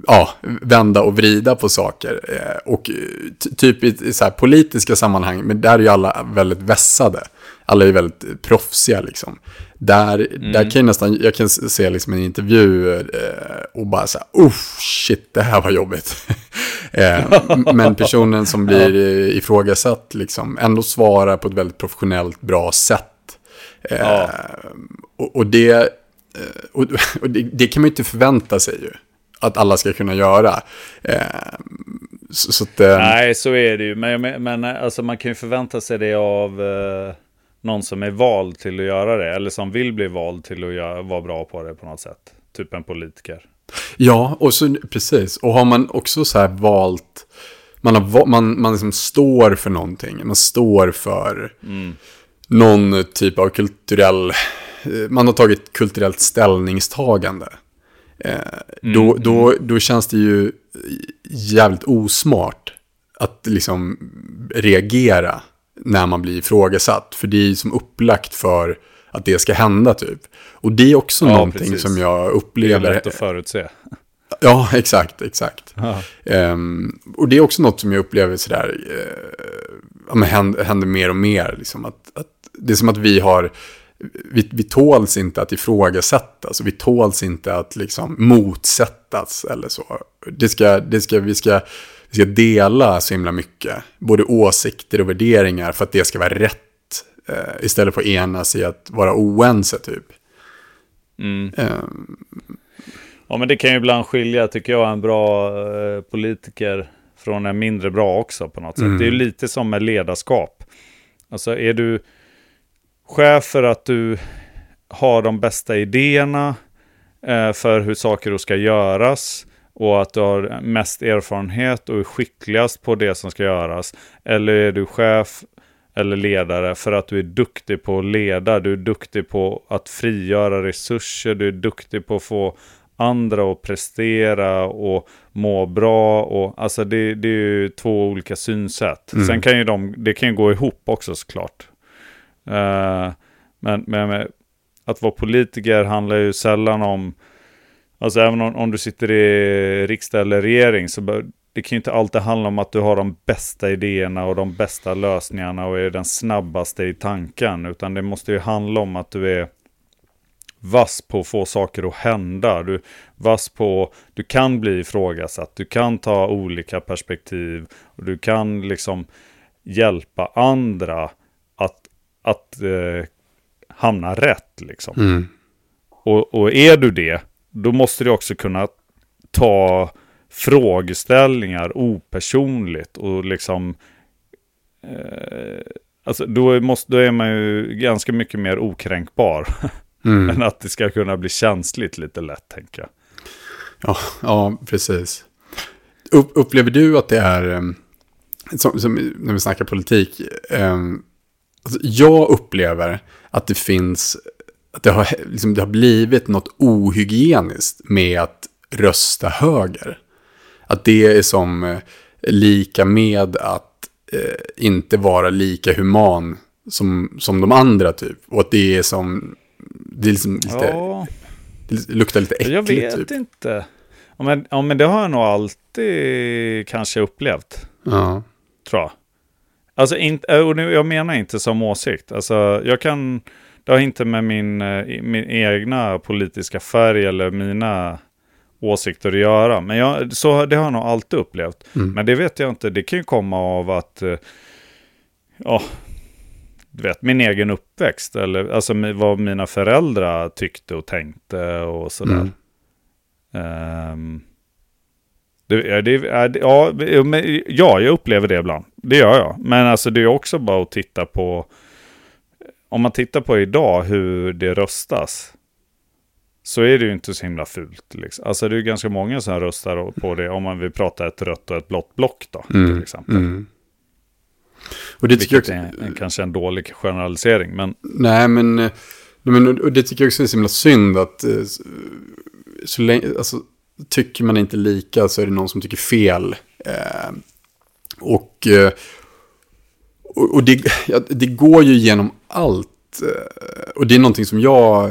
S1: ja, vända och vrida på saker. Eh, och eh, ty- typ i i så här politiska sammanhang, men där är ju alla väldigt vässade. Alla är väldigt proffsiga liksom. Där, där kan jag nästan, jag kan se liksom en intervju eh, och bara så här, uff, shit, det här var jobbigt. eh, men personen som blir eh, ifrågasatt liksom, ändå svarar på ett väldigt professionellt, bra sätt. Eh,
S2: Ja.
S1: och, och det, eh, och, och det, det kan man ju inte förvänta sig ju. att alla ska kunna göra. Eh, så, så att, eh,
S2: Nej, så är det ju. Men, men, alltså, man kan ju förvänta sig det av eh, någon som är vald till att göra det. Eller som vill bli vald till att göra, vara bra på det på något sätt. Typ en politiker.
S1: Ja, och så, precis. Och har man också så här valt, man, har, man, man liksom står för någonting, man står för
S2: Mm.
S1: någon typ av kulturell, eh, man har tagit kulturellt ställningstagande. Eh, då, då, då känns det ju jävligt osmart att liksom reagera när man blir ifrågasatt. För det är ju som upplagt för att det ska hända typ. Och det är också
S2: Ja,
S1: någonting
S2: precis.
S1: som jag
S2: Det är
S1: upplever.
S2: lätt att förutse.
S1: Ja, exakt, exakt. Ehm, och det är också något som jag upplever sådär, uh, ja, händer, händer mer och mer. Liksom, att, att det är som att vi har, vi, vi tåls inte att ifrågasättas. Och vi tåls inte att liksom motsättas eller så. Det ska, det ska, vi, ska, vi ska dela så himla mycket. Både åsikter och värderingar för att det ska vara rätt. eh, istället för att enas i att vara oense typ.
S2: Mm.
S1: Ehm,
S2: Ja, men det kan ju ibland skilja, tycker jag, en bra eh, politiker från en mindre bra också på något sätt.
S1: Mm.
S2: Det är ju lite som med ledarskap. Alltså är du chef för att du har de bästa idéerna eh, för hur saker och ska göras och att du har mest erfarenhet och är skickligast på det som ska göras. Eller är du chef eller ledare för att du är duktig på att leda, du är duktig på att frigöra resurser, du är duktig på att få andra att prestera och må bra. Och, alltså det, det är ju två olika synsätt.
S1: Mm.
S2: Sen kan ju de, det kan ju gå ihop också såklart. Eh, men, men, att vara politiker handlar ju sällan om, alltså även om, om du sitter i riksdag eller regering så bör, det kan ju inte alltid handla om att du har de bästa idéerna och de bästa lösningarna och är den snabbaste i tanken. Utan det måste ju handla om att du är vass på att få saker att hända. Du vass på, du kan bli ifrågasatt, du kan ta olika perspektiv och du kan liksom hjälpa andra att, eh, hamna rätt. Liksom.
S1: mm.
S2: Och, och är du det, då måste du också kunna ta frågeställningar opersonligt och liksom eh, Alltså då, måste, då är man ju ganska mycket mer okränkbar
S1: Mm.
S2: än att det ska kunna bli känsligt lite lätt tänker jag.
S1: Ja, ja precis. Upp, upplever du att det är, em, som, som när vi snackar politik, em, alltså jag upplever att det finns, att det har, liksom, det har blivit något ohygieniskt med att rösta höger. Att det är som eh, lika med att eh, inte vara lika human som, som de andra typ. Och att det är som, det är liksom lite,
S2: Ja,
S1: det luktar lite äckligt
S2: jag vet
S1: typ.
S2: inte. Ja men, ja men det har jag nog alltid kanske upplevt.
S1: Ja.
S2: tror jag. Alltså, inte, och nu, jag menar inte som åsikt. Alltså, jag kan, det har inte med min, eh, min egna politiska färg eller mina åsikter att göra. Men jag, så, det har jag nog alltid upplevt.
S1: Mm.
S2: Men det vet jag inte, det kan ju komma av att, eh, ja, du vet, min egen uppväxt. Eller alltså vad mina föräldrar tyckte och tänkte och sådär.
S1: Mm.
S2: Ehm, det, det, ja, ja, jag upplever det ibland. Det gör jag. Men alltså det är också bara att titta på... Om man tittar på idag hur det röstas. Så är det ju inte så himla fult. Liksom. Alltså det är ju ganska många som röstar på det. Om man vill prata ett rött och ett blått block då. Till
S1: Mm.
S2: exempel.
S1: Mm. Och det tycker jag
S2: Vilket
S1: också,
S2: är en, kanske en dålig generalisering. Men
S1: nej men, men och det tycker jag också är så himla synd att eh, så, så länge, alltså, tycker man inte lika så är det någon som tycker fel. Eh, och, eh, och, och det, ja, det går ju genom allt. Eh, och det är någonting som jag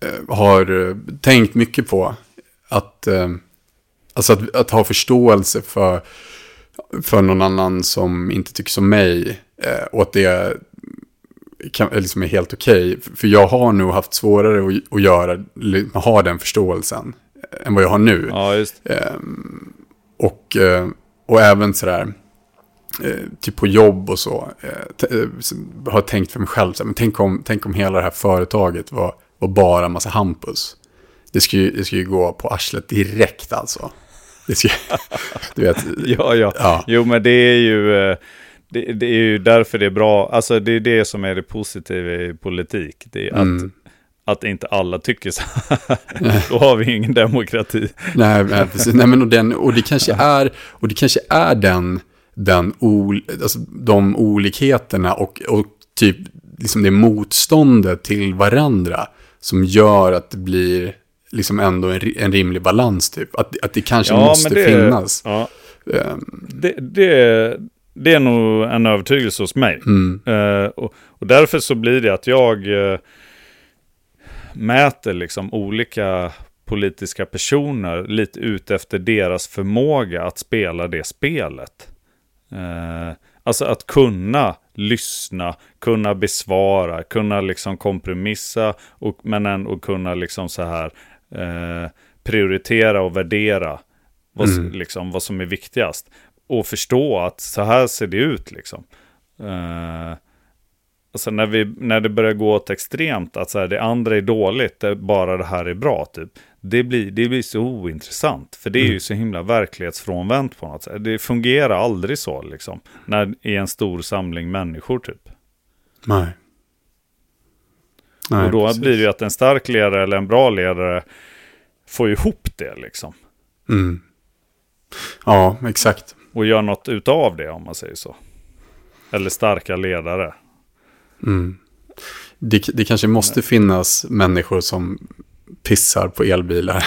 S1: eh, har tänkt mycket på. Att, eh, alltså att, att ha förståelse för för någon annan som inte tycker som mig. Eh, och att det kan, liksom är helt okej. För jag har nog haft svårare att, att göra, ha den förståelsen än vad jag har nu.
S2: ja,
S1: Ehm, och, eh, och även sådär, eh, typ på jobb och så, eh, har tänkt för mig själv, så här, men tänk om, tänk om hela det här företaget var, var bara massa Hampus. Det ju, det ska ju gå på arslet direkt alltså. Det ska, du vet.
S2: Ja, ja,
S1: Ja.
S2: Jo, men det är ju... Det, det är ju därför det är bra. Alltså det är det som är det positiva i politik. Det är att,
S1: Mm.
S2: Att inte alla tycker så här. Då har vi ingen demokrati.
S1: Nej, nej, precis. Nej, men och, den, och det kanske är, och det kanske är den, den ol, alltså, de olikheterna och, och typ liksom det motståndet till varandra som gör att det blir liksom ändå en, en rimlig balans typ. Att, att det kanske måste
S2: det,
S1: finnas.
S2: Ja,
S1: Ehm,
S2: det, det, det är nog en övertygelse hos mig.
S1: mm,
S2: Eh, och, och därför så blir det att jag eh, mäter liksom olika politiska personer lite ut efter deras förmåga att spela det spelet. Eh, alltså att kunna lyssna, kunna besvara, kunna liksom kompromissa och, men ändå kunna liksom så här eh, prioritera och värdera vad,
S1: Mm.
S2: liksom, vad som är viktigast. Och förstå att så här ser det ut liksom. Eh, alltså när, vi, när det börjar gå åt extremt, att så här, det andra är dåligt, det, bara det här är bra, typ. Det blir, det blir så ointressant, för det är ju så himla verklighetsfrånvänt på något sätt. Det fungerar aldrig så, liksom, när, i en stor samling människor, typ.
S1: nej. Nej,
S2: och då
S1: precis.
S2: blir det ju att en stark ledare eller en bra ledare får ihop det, liksom.
S1: Mm. Ja, exakt.
S2: Och gör något utav det, om man säger så. Eller starka ledare.
S1: Mm. Det, det kanske måste finnas människor som pissar på elbilar.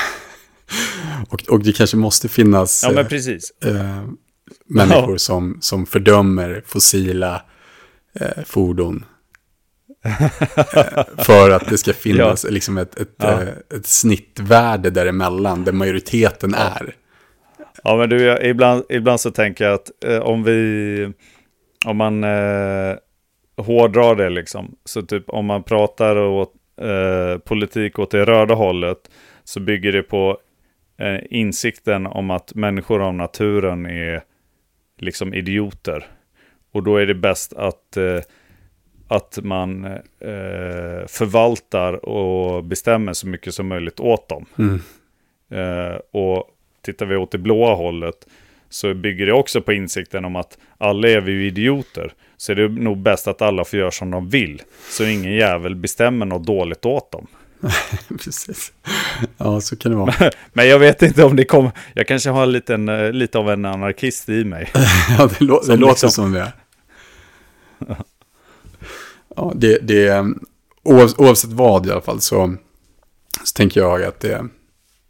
S1: och, och det kanske måste finnas
S2: Ja,
S1: eh, eh, människor som, som fördömer fossila eh, fordon. för att det ska finnas liksom ett, ett,
S2: Ja.
S1: eh, ett snittvärde däremellan, där majoriteten är.
S2: Ja, men du, jag, ibland, ibland så tänker jag att eh, om vi, om man eh, hårdrar det liksom, så typ om man pratar åt, eh, politik åt det röda hållet, så bygger det på eh, insikten om att människor av naturen är liksom idioter. Och då är det bäst att, eh, att man eh, förvaltar och bestämmer så mycket som möjligt åt dem.
S1: Mm.
S2: Eh, och tittar vi åt det blåa hållet så bygger det också på insikten om att alla är vi idioter. Så är det nog bäst att alla får göra som de vill. Så ingen jävel bestämmer något dåligt åt dem.
S1: Precis. Ja, så kan det vara.
S2: Men jag vet inte om det kommer... Jag kanske har en liten, eh, lite av en anarkist i mig.
S1: Ja, det, lå- det
S2: Som
S1: låter
S2: liksom-
S1: som det. Ja, det, det oav, oavsett vad i alla fall så, så tänker jag att det,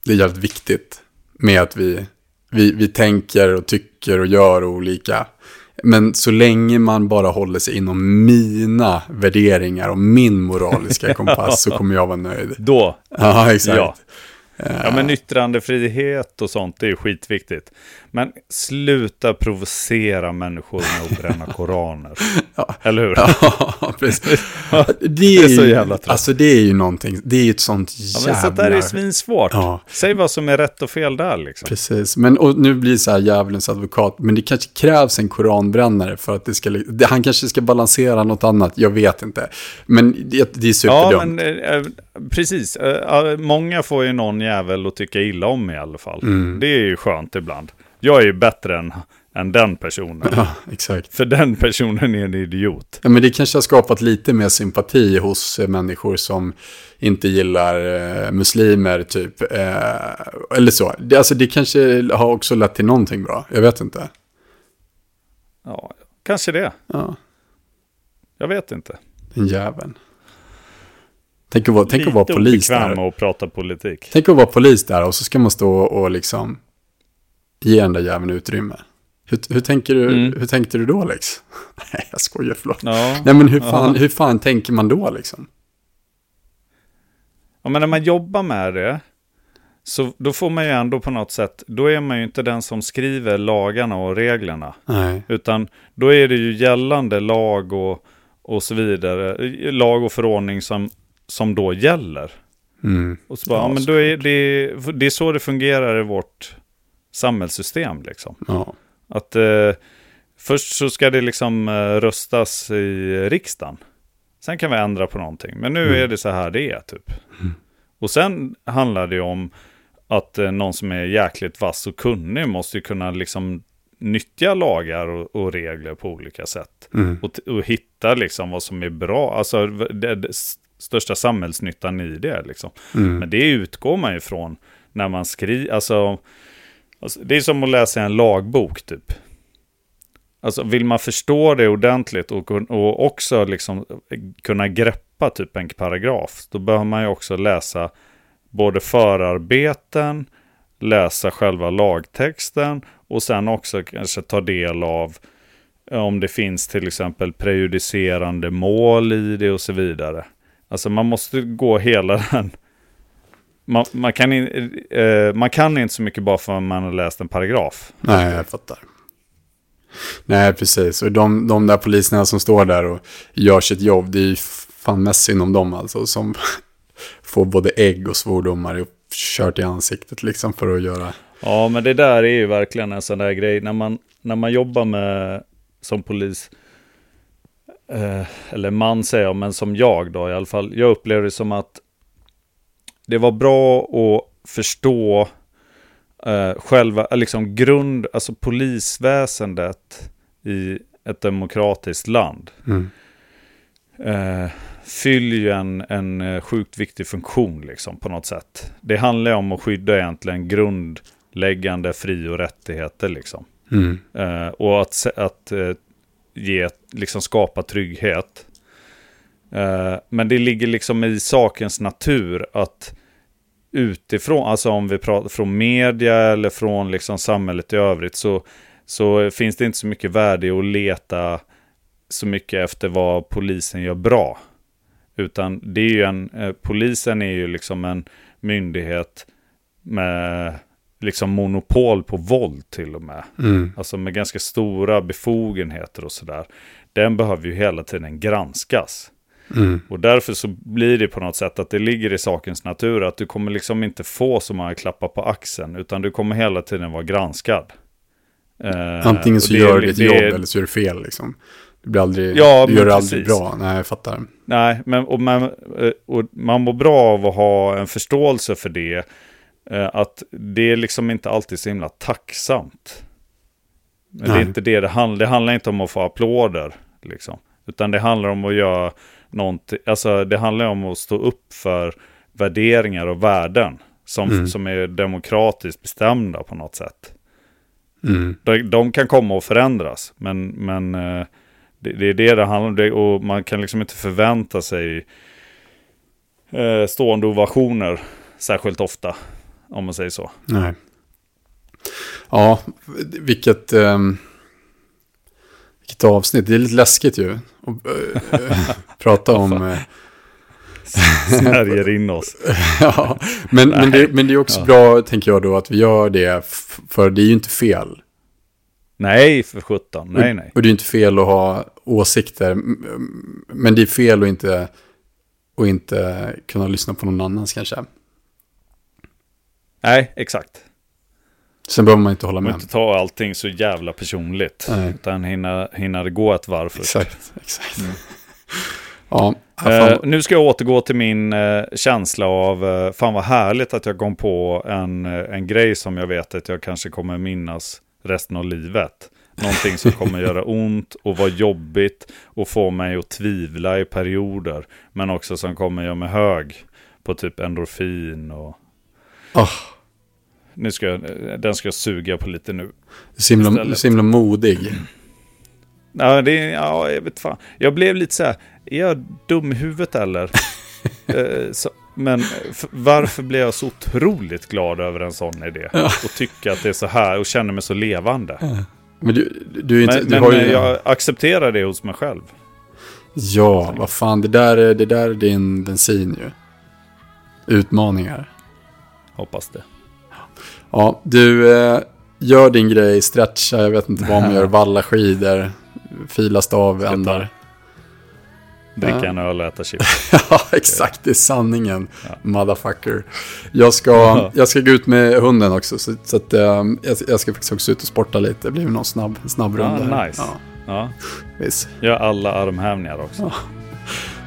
S1: det är jävligt viktigt med att vi, vi, vi tänker och tycker och gör olika. Men så länge man bara håller sig inom mina värderingar och min moraliska kompass så kommer jag vara nöjd.
S2: Då,
S1: Ja, exakt.
S2: ja. Ja men yttrandefrihet och sånt det är skitviktigt. Men sluta provocera människor med att bränna koraner.
S1: Ja.
S2: Eller hur?
S1: Ja, precis. Det
S2: Det
S1: är,
S2: är så jävla trött.
S1: Alltså det är ju någonting, det är ju ett sånt
S2: Ja,
S1: jävla...
S2: men sånt där är svinsvårt.
S1: Ja.
S2: Säg vad som är rätt och fel där liksom.
S1: Precis, men och nu blir det så här djävulens advokat, men det kanske krävs en koranbrännare för att det ska, det, han kanske ska balansera något annat, jag vet inte. Men det, det är
S2: Ja,
S1: superdumt.
S2: men eh, precis. Eh, eh, många får ju någon jävel att tycka illa om i alla fall.
S1: Mm.
S2: Det är ju skönt ibland. Jag är bättre än, än den personen.
S1: Ja, exakt.
S2: För den personen är en idiot.
S1: Ja, men det kanske har skapat lite mer sympati hos eh, människor som inte gillar eh, muslimer, typ. Eh, eller så. Det, alltså, det kanske har också lett till någonting bra, jag vet inte.
S2: Ja, kanske det.
S1: Ja,
S2: Jag vet inte.
S1: den jäveln. Tänk att vara, tänk att vara
S2: Lite
S1: polis där.
S2: med att prata politik.
S1: Tänk att vara polis där och så ska man stå och liksom ge den där jäveln utrymme. Hur, hur, tänker du,
S2: Mm.
S1: hur tänkte du då Lex? Nej, jag skojar, förlåt.
S2: Ja.
S1: Nej, men hur fan, hur fan tänker man då liksom?
S2: ja, men när man jobbar med det. Så då får man ju ändå på något sätt, då är man ju inte den som skriver lagarna och reglerna.
S1: Nej,
S2: Utan då är det ju gällande lag och, och så vidare, lag och förordning som, som då gäller.
S1: mm.
S2: Och så bara,
S1: Ja,
S2: ja, men då är det, det är så det fungerar i vårt samhällssystem liksom.
S1: ja.
S2: Att eh, först så ska det liksom eh, röstas i riksdagen. Sen kan vi ändra på någonting. Men nu
S1: Mm.
S2: är det så här det är typ. Och sen handlar det om att eh, någon som är jäkligt vass och kunnig måste ju kunna liksom nyttja lagar och, och regler på olika sätt.
S1: Mm.
S2: Och, och hitta liksom vad som är bra, alltså det, det största samhällsnyttan i det liksom.
S1: Mm.
S2: Men det utgår man ju från när man skriver, alltså, alltså det är som att läsa en lagbok typ. Alltså vill man förstå det ordentligt och, och också liksom eh, kunna greppa typ en paragraf, då behöver man ju också läsa både förarbeten, läsa själva lagtexten och sen också kanske ta del av eh, om det finns till exempel prejudicerande mål i det och så vidare. Alltså man måste gå hela den. Man, man, kan, in, eh, man kan inte så mycket bara för att man har läst en paragraf.
S1: Nej, jag fattar. Nej, precis. Och de, de där poliserna som står där och gör sitt jobb, det är ju fan mest synd om dem alltså. Som får både ägg och svordomar kört i ansiktet liksom för att göra.
S2: Ja, men det där är ju verkligen en sån där grej. När man, när man jobbar med som polis, eh, eller man säger jag, men som jag då i alla fall. Jag upplever det som att det var bra att förstå eh, själva, liksom grund, alltså polisväsendet i ett demokratiskt land.
S1: Mm.
S2: Eh, fyller ju en, en eh, sjukt viktig funktion liksom på något sätt. Det handlar om att skydda egentligen grundläggande fri och rättigheter liksom.
S1: Mm.
S2: Eh, och att, att eh, ge, liksom skapa trygghet. Eh, men det ligger liksom i sakens natur att utifrån, alltså om vi pratar från media eller från liksom samhället i övrigt så, så finns det inte så mycket värde i att leta så mycket efter vad polisen gör bra. Utan det är ju en, eh, polisen är ju liksom en myndighet med liksom monopol på våld till och med.
S1: Mm.
S2: Alltså med ganska stora befogenheter och sådär. Den behöver ju hela tiden granskas.
S1: Mm.
S2: Och därför så blir det på något sätt att det ligger i sakens natur att du kommer liksom inte få så många klappar på axeln. Utan du kommer hela tiden vara granskad. Eh,
S1: Antingen så
S2: det-
S1: gör du
S2: det-
S1: jobb eller så gör du fel liksom. Det blir aldrig,
S2: Ja,
S1: du gör det aldrig bra. Nej, jag fattar.
S2: Nej, men och man, eh, och man mår bra av att ha en förståelse för det. eh, Att det är liksom inte alltid så himla tacksamt. Men det
S1: Nej.
S2: är inte det det handlar Det handlar inte om att få applåder. Liksom. Utan det handlar om att göra någonting. Alltså det handlar om att stå upp för värderingar och värden. Som,
S1: Mm.
S2: som är demokratiskt bestämda på något sätt.
S1: Mm.
S2: De, de kan komma och förändras. Men, men eh, det, det är det det handlar om. Det, och man kan liksom inte förvänta sig eh, stående ovationer särskilt ofta. Om man säger så.
S1: Nej. Ja, vilket, ehm, vilket avsnitt. Det är lite läskigt ju. att eh, prata om... eh,
S2: Snärjer in oss.
S1: ja, men, men, det, men det är också
S2: Ja.
S1: bra, tänker jag då, att vi gör det. För det är ju inte fel.
S2: Nej, för sjutton. Nej, nej.
S1: Och det är inte fel att ha åsikter. Men det är fel att inte, att inte kunna lyssna på någon annans kanske.
S2: Nej, exakt.
S1: Sen behöver man inte hålla
S2: Man
S1: med.
S2: inte ta allting så jävla personligt.
S1: Nej.
S2: Utan hinna, hinna det gå ett varv först.
S1: Exakt, exakt.
S2: Mm.
S1: Ja,
S2: Eh, nu ska jag återgå till min eh, känsla av, eh, fan vad härligt att jag kom på en, eh, en grej som jag vet att jag kanske kommer minnas resten av livet. Någonting som kommer göra ont och vara jobbigt och få mig att tvivla i perioder. Men också som kommer göra mig hög på typ endorfin och...
S1: Ah.
S2: Nu ska jag, den ska jag suga på lite nu.
S1: Så himla modig.
S2: Ja, det, är- ja, jag vet fan. Jag blev lite så här, är jag dum i huvudet eller? eh, så, men varför blev jag så otroligt glad över en sån idé? Och tycka att det är så här och känner mig så levande.
S1: Men du, du inte...
S2: Men,
S1: du
S2: men
S1: ju,
S2: jag accepterar det hos mig själv.
S1: Ja, vad fan, det där, är, det där är din bensin ju. Utmaningar.
S2: Hoppas det.
S1: Ja, du eh, gör din grej, stretcha, jag vet inte vad man gör, valla skidor, fila stavändar.
S2: Dricka
S1: Ja.
S2: en öl och äta chips.
S1: ja, exakt, det är sanningen,
S2: Ja.
S1: motherfucker. Jag ska,
S2: Ja.
S1: jag ska gå ut med hunden också, så, så att, eh, jag, jag ska faktiskt också ut och sporta lite. Det blir någon snabb, snabb
S2: Ja,
S1: runda. här.
S2: nice.
S1: Ja,
S2: Ja,
S1: visst.
S2: gör alla armhävningar också.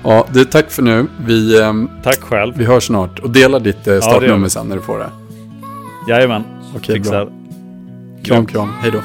S1: Ja, du, tack för nu. Vi, ehm,
S2: Tack själv.
S1: vi hörs snart. Och dela ditt eh, startnummer
S2: vi.
S1: sen när du får det.
S2: Jajamän.
S1: Okej,
S2: Fixar.
S1: bra. Kram, kram. Hej då.